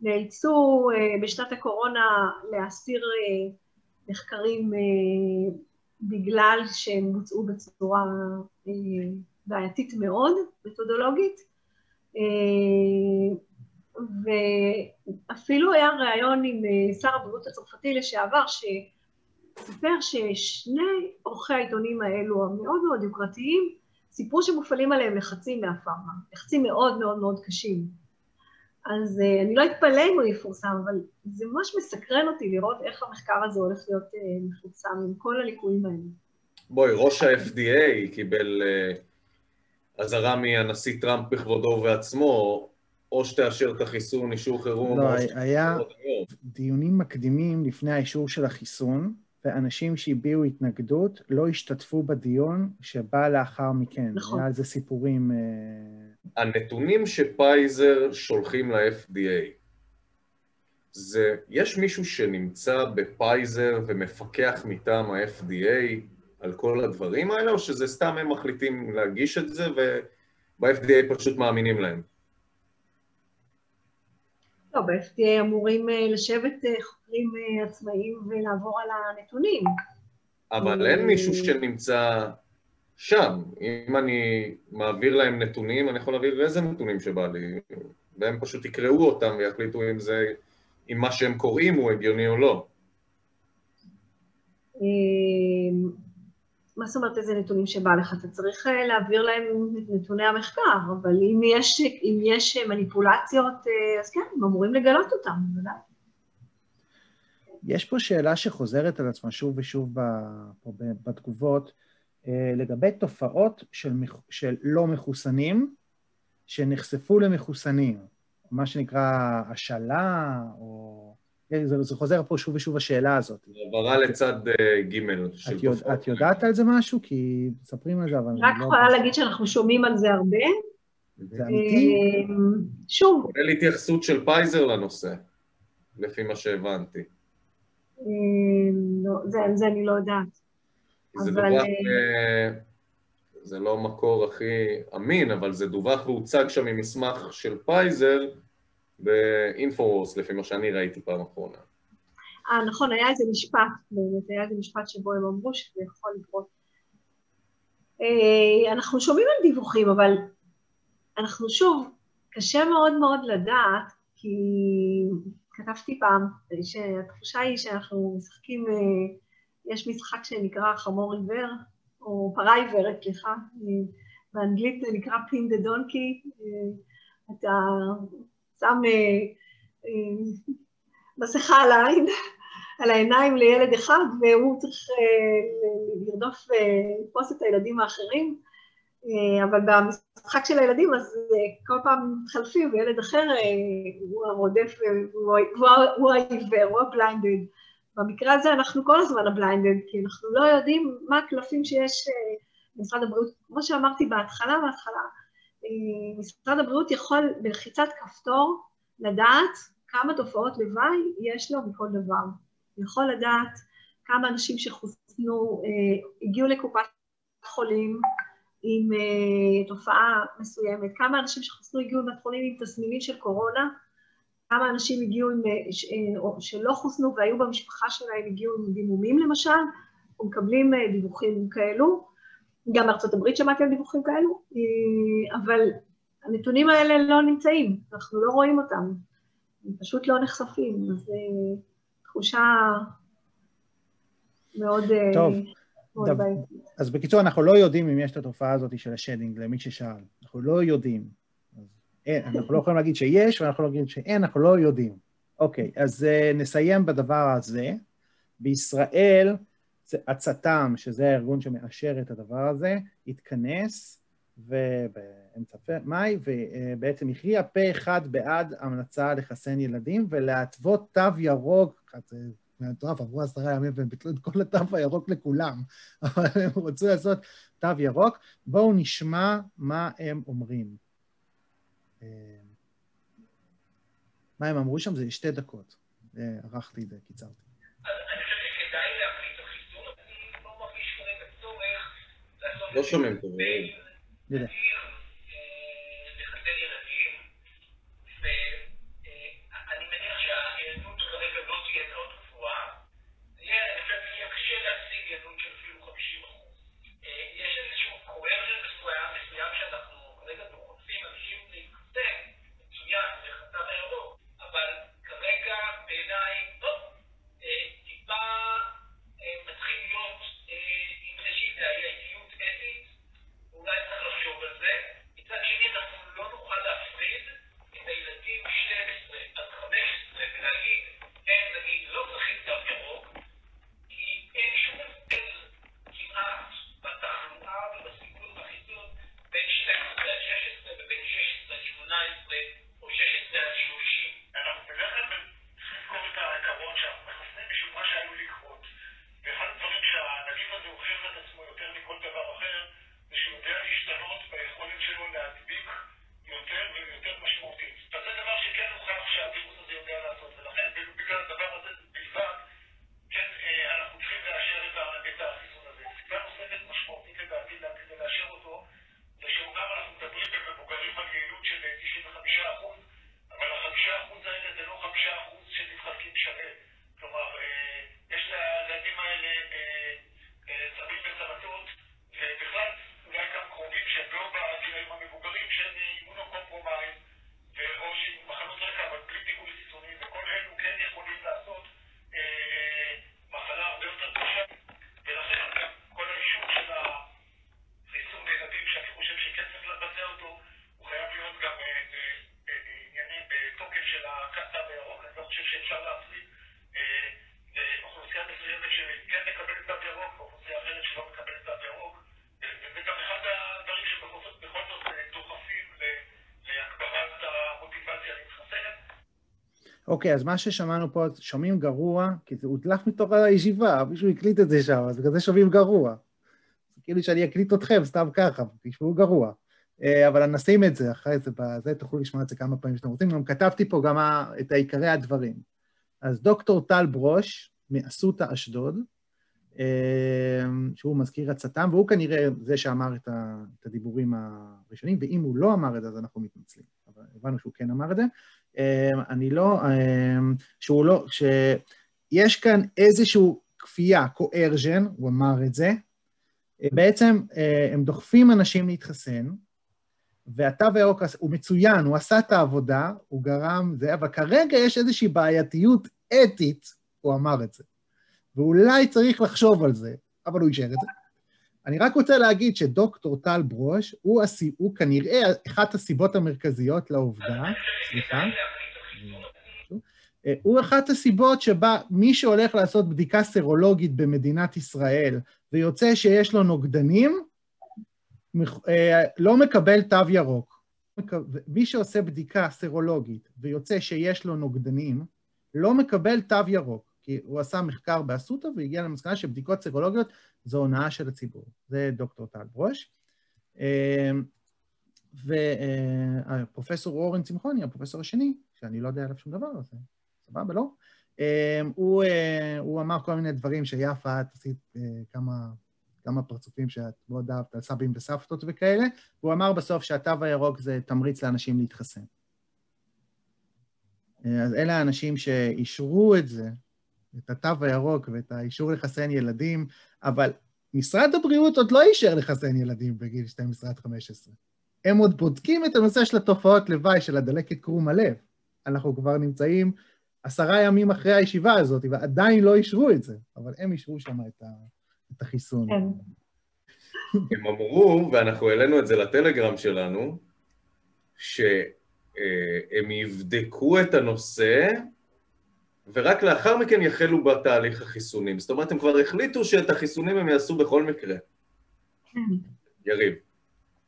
נאלצו uh, בשנת הקורונה להסיר מחקרים uh, בגלל שהם בוצעו בצורה uh, בעייתית מאוד, מתודולוגית, uh, ואפילו היה ראיון עם שר הבריאות הצרפתי לשעבר, שסיפר ששני עורכי העיתונים האלו, המאוד מאוד יוקרתיים, סיפרו שמופעלים עליהם לחצים מהפארמה, לחצים מאוד מאוד מאוד קשים. אז uh, אני לא אתפלא אם הוא יפורסם, אבל זה ממש מסקרן אותי לראות איך המחקר הזה הולך להיות uh, מפורסם עם כל הליקויים האלה. בואי, ראש ה-FDA קיבל uh, אזהרה מהנשיא טראמפ בכבודו ובעצמו, או שתאשר את החיסון, אישור חירום, לא, או היה דיונים מקדימים לפני האישור של החיסון, ואנשים שהביעו התנגדות לא השתתפו בדיון שבא לאחר מכן. נכון. היה על זה סיפורים... הנתונים שפייזר שולחים ל-FDA, זה, יש מישהו שנמצא בפייזר ומפקח מטעם ה-FDA על כל הדברים האלה, או שזה סתם הם מחליטים להגיש את זה וב-FDA פשוט מאמינים להם? לא, ב-FDA אמורים לשבת חוקרים עצמאיים ולעבור על הנתונים. אבל אין מישהו שנמצא שם. אם אני מעביר להם נתונים, אני יכול להעביר איזה נתונים שבא לי, והם פשוט יקראו אותם ויחליטו אם זה, אם מה שהם קוראים הוא הגיוני או לא. מה זאת אומרת איזה נתונים שבא לך? אתה צריך אה, להעביר להם את נתוני המחקר, אבל אם יש, אם יש מניפולציות, אה, אז כן, הם אמורים לגלות אותם, בוודאי. יש פה שאלה שחוזרת על עצמה שוב ושוב בתגובות, אה, לגבי תופעות של, של לא מחוסנים שנחשפו למחוסנים, מה שנקרא השאלה, או... זה, זה חוזר פה שוב ושוב השאלה הזאת. העברה לצד uh, ג' של את, יודע, את יודעת על זה משהו? כי מספרים על זה, אבל... רק לא יכולה לא להגיד שאנחנו שומעים על זה הרבה. זה אמיתי? אה, שוב. כולל התייחסות של פייזר לנושא, לפי מה שהבנתי. לא, זה, זה אני לא יודעת. זה אבל... דווח, אה, זה לא המקור הכי אמין, אבל זה דווח והוצג שם ממסמך של פייזר באינפורס, לפי מה שאני ראיתי פעם אחרונה. אה, נכון, היה איזה משפט, באמת, היה איזה משפט שבו הם אמרו שזה יכול לקרות. אה, אנחנו שומעים על דיווחים, אבל אנחנו שוב, קשה מאוד מאוד לדעת, כי כתבתי פעם, שהתחושה היא שאנחנו משחקים, אה, יש משחק שנקרא חמור עיוור, או פרה עיוורת, סליחה, באנגלית זה נקרא פין דה דונקי, אתה שם מסכה על העין, על העיניים לילד אחד, והוא צריך לרדוף ולתפוס את הילדים האחרים, אבל במשחק של הילדים אז כל פעם מתחלפים וילד אחר הוא הרודף, הוא העיוור, הוא הבליינדד. במקרה הזה אנחנו כל הזמן הבליינדד, כי אנחנו לא יודעים מה הקלפים שיש במשרד הבריאות. כמו שאמרתי בהתחלה, בהתחלה, משרד הבריאות יכול בלחיצת כפתור לדעת כמה תופעות לוואי יש לו מכל דבר. הוא יכול לדעת כמה אנשים שחוסנו, אה, הגיעו לקופת חולים עם אה, תופעה מסוימת, כמה אנשים שחוסנו הגיעו לבית חולים עם תסמינים של קורונה, כמה אנשים הגיעו עם, אה, ש, אה, שלא חוסנו והיו במשפחה שלהם, הגיעו עם דימומים למשל, אנחנו מקבלים אה, דיווחים כאלו, גם בארצות הברית שמעתי על דיווחים כאלו, אה, אבל הנתונים האלה לא נמצאים, אנחנו לא רואים אותם, הם פשוט לא נחשפים, אז אה, תחושה מאוד... אה, טוב, מאוד דו, אז בקיצור, אנחנו לא יודעים אם יש את התופעה הזאת של השדינג, למי ששאל. אנחנו לא יודעים. אין, אנחנו לא יכולים להגיד שיש, ואנחנו לא יכולים להגיד שאין, אנחנו לא יודעים. אוקיי, אז uh, נסיים בדבר הזה. בישראל, הצט"ם, שזה הארגון שמאשר את הדבר הזה, התכנס באמצע מאי, ובעצם הכריע פה אחד בעד המלצה לחסן ילדים ולהתוות תו ירוק, זה מטורף, עברו עשרה ימים והם ביטלו את כל התו הירוק לכולם, אבל הם רצו לעשות תו ירוק. בואו נשמע מה הם אומרים. מה הם אמרו שם? זה שתי דקות. ערכתי את זה, קיצרתי. לא שומעים טוב. יודע. אוקיי, אז מה ששמענו פה, שומעים גרוע, כי זה הודלף מתוך הישיבה, מישהו הקליט את זה שם, אז בגלל זה שומעים גרוע. כאילו שאני אקליט אתכם סתם ככה, תשמעו גרוע. אה, אבל נשים את זה, אחרי זה, בזה תוכלו לשמוע את זה כמה פעמים שאתם רוצים. גם כתבתי פה גם את עיקרי הדברים. אז דוקטור טל ברוש, מאסותא אשדוד, אה, שהוא מזכיר הצט"ם, והוא כנראה זה שאמר את, הדיבורים הראשונים, ואם הוא לא אמר את זה, אז אנחנו מתנצלים. אבל הבנו שהוא כן אמר את זה. אה, אני לא, שהוא לא, שיש כאן איזושהי כפייה, קוארז'ן, הוא אמר את זה, בעצם הם דוחפים אנשים להתחסן, והתו הירוק הוא מצוין, הוא עשה את העבודה, הוא גרם זה, אבל כרגע יש איזושהי בעייתיות אתית, הוא אמר את זה. ואולי צריך לחשוב על זה, אבל הוא אישר את זה. אני רק רוצה להגיד שדוקטור טל ברוש הוא, הסי, הוא כנראה אחת הסיבות המרכזיות לעובדה, סליחה, הוא אחת הסיבות שבה מי שהולך לעשות בדיקה סרולוגית במדינת ישראל ויוצא שיש לו נוגדנים, אה, לא מקבל תו ירוק. מי שעושה בדיקה סרולוגית ויוצא שיש לו נוגדנים, לא מקבל תו ירוק, כי הוא עשה מחקר באסותא והגיע למסקנה שבדיקות סרולוגיות זו הונאה של הציבור. זה דוקטור טל ברוש. אה, ופרופסור אורן צמחוני, הפרופסור השני, שאני לא יודע עליו שום דבר, אז סבבה, לא? אה, הוא, הוא אמר כל מיני דברים שיפה, את עשית כמה כמה פרצופים שאת מאוד אהבת, על סבים וסבתות וכאלה, והוא אמר בסוף שהתו הירוק זה תמריץ לאנשים להתחסן. אז אלה האנשים שאישרו את זה, את התו הירוק ואת האישור לחסן ילדים, אבל משרד הבריאות עוד לא אישר לחסן ילדים בגיל 12 עד 15. הם עוד בודקים את הנושא של התופעות לוואי של הדלקת קרום הלב. אנחנו כבר נמצאים עשרה ימים אחרי הישיבה הזאת, ועדיין לא אישרו את זה, אבל הם אישרו שם את ה... את החיסון. כן. הם אמרו, ואנחנו העלינו את זה לטלגרם שלנו, שהם יבדקו את הנושא, ורק לאחר מכן יחלו בתהליך החיסונים. זאת אומרת, הם כבר החליטו שאת החיסונים הם יעשו בכל מקרה. כן. יריב.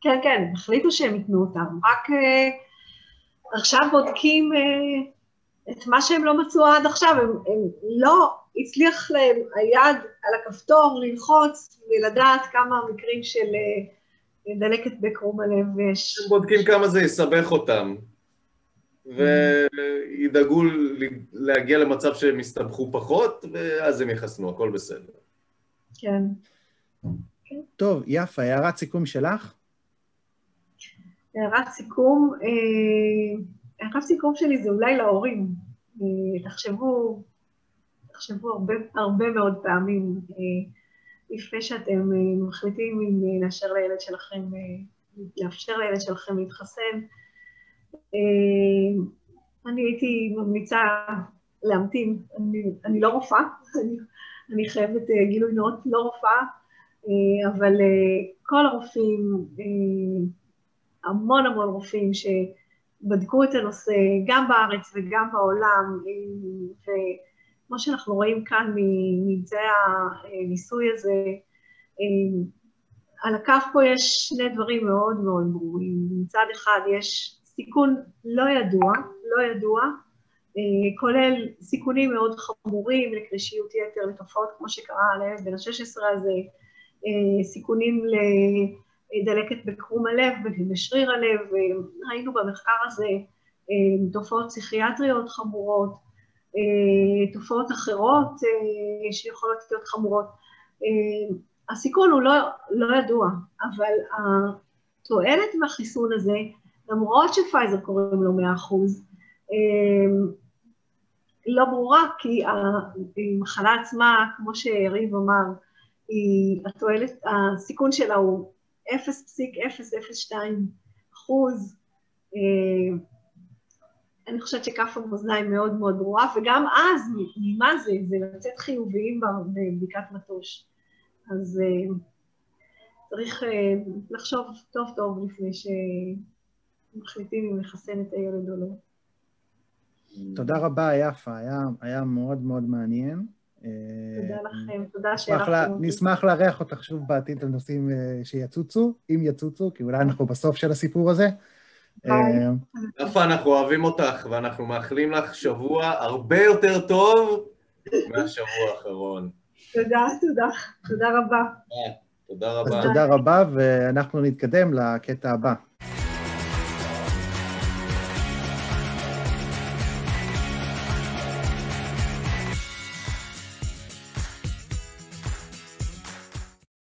כן, כן, החליטו שהם ייתנו אותם. רק uh, עכשיו בודקים uh, את מה שהם לא מצאו עד עכשיו. הם, הם לא הצליח להם היד על הכפתור ללחוץ ולדעת כמה מקרים של אה, דלקת בקרום הלב יש. הם בודקים כמה זה יסבך אותם, וידאגו להגיע למצב שהם יסתבכו פחות, ואז הם יחסנו, הכל בסדר. כן. טוב, יפה, הערת סיכום שלך? הערת סיכום, אה, הערת סיכום שלי זה אולי להורים. אה, תחשבו תחשבו הרבה, הרבה מאוד פעמים אה, לפני שאתם אה, מחליטים אם לאשר לילד שלכם, לאפשר לילד שלכם להתחסן. אני הייתי ממליצה להמתין, אני, אני לא רופאה, אני, אני חייבת גילוי נאות, לא רופאה, אבל כל הרופאים, המון המון רופאים שבדקו את הנושא, גם בארץ וגם בעולם, ו... כמו שאנחנו רואים כאן מממצאי הניסוי הזה, אה, על הכף פה יש שני דברים מאוד מאוד ברורים. מצד אחד יש סיכון לא ידוע, לא ידוע, אה, כולל סיכונים מאוד חמורים לקרישיות יתר, לתופעות כמו שקרה לילד בן ה-16 הזה, אה, סיכונים לדלקת בקרום הלב ובשריר הלב, ראינו במחקר הזה תופעות פסיכיאטריות חמורות, אה, תופעות אחרות אה, שיכולות להיות חמורות. אה, הסיכון הוא לא, לא ידוע, אבל התועלת מהחיסון הזה, למרות שפייזר קוראים לו 100 אחוז, לא ברורה, כי המחלה עצמה, כמו שיריב אמר, היא, התועלת, הסיכון שלה הוא 0.002 אחוז, אני חושבת שכף המאזניים מאוד מאוד ברורה, וגם אז, ממה זה? זה לצאת חיוביים בבדיקת מטוש. אז uh, צריך לחשוב טוב טוב לפני שמחליטים אם לחסן את הילד או לא. תודה רבה, יפה, היה, היה מאוד מאוד מעניין. תודה לכם, תודה שאירחתם אותי. נשמח לארח אותך שוב בעתיד על נושאים אה, שיצוצו, אם יצוצו, כי אולי אנחנו בסוף של הסיפור הזה. אה, יפה, אנחנו אוהבים אותך, ואנחנו מאחלים לך שבוע הרבה יותר טוב מהשבוע האחרון. תודה, תודה, תודה רבה. תודה אז רבה. תודה רבה, ואנחנו נתקדם לקטע הבא.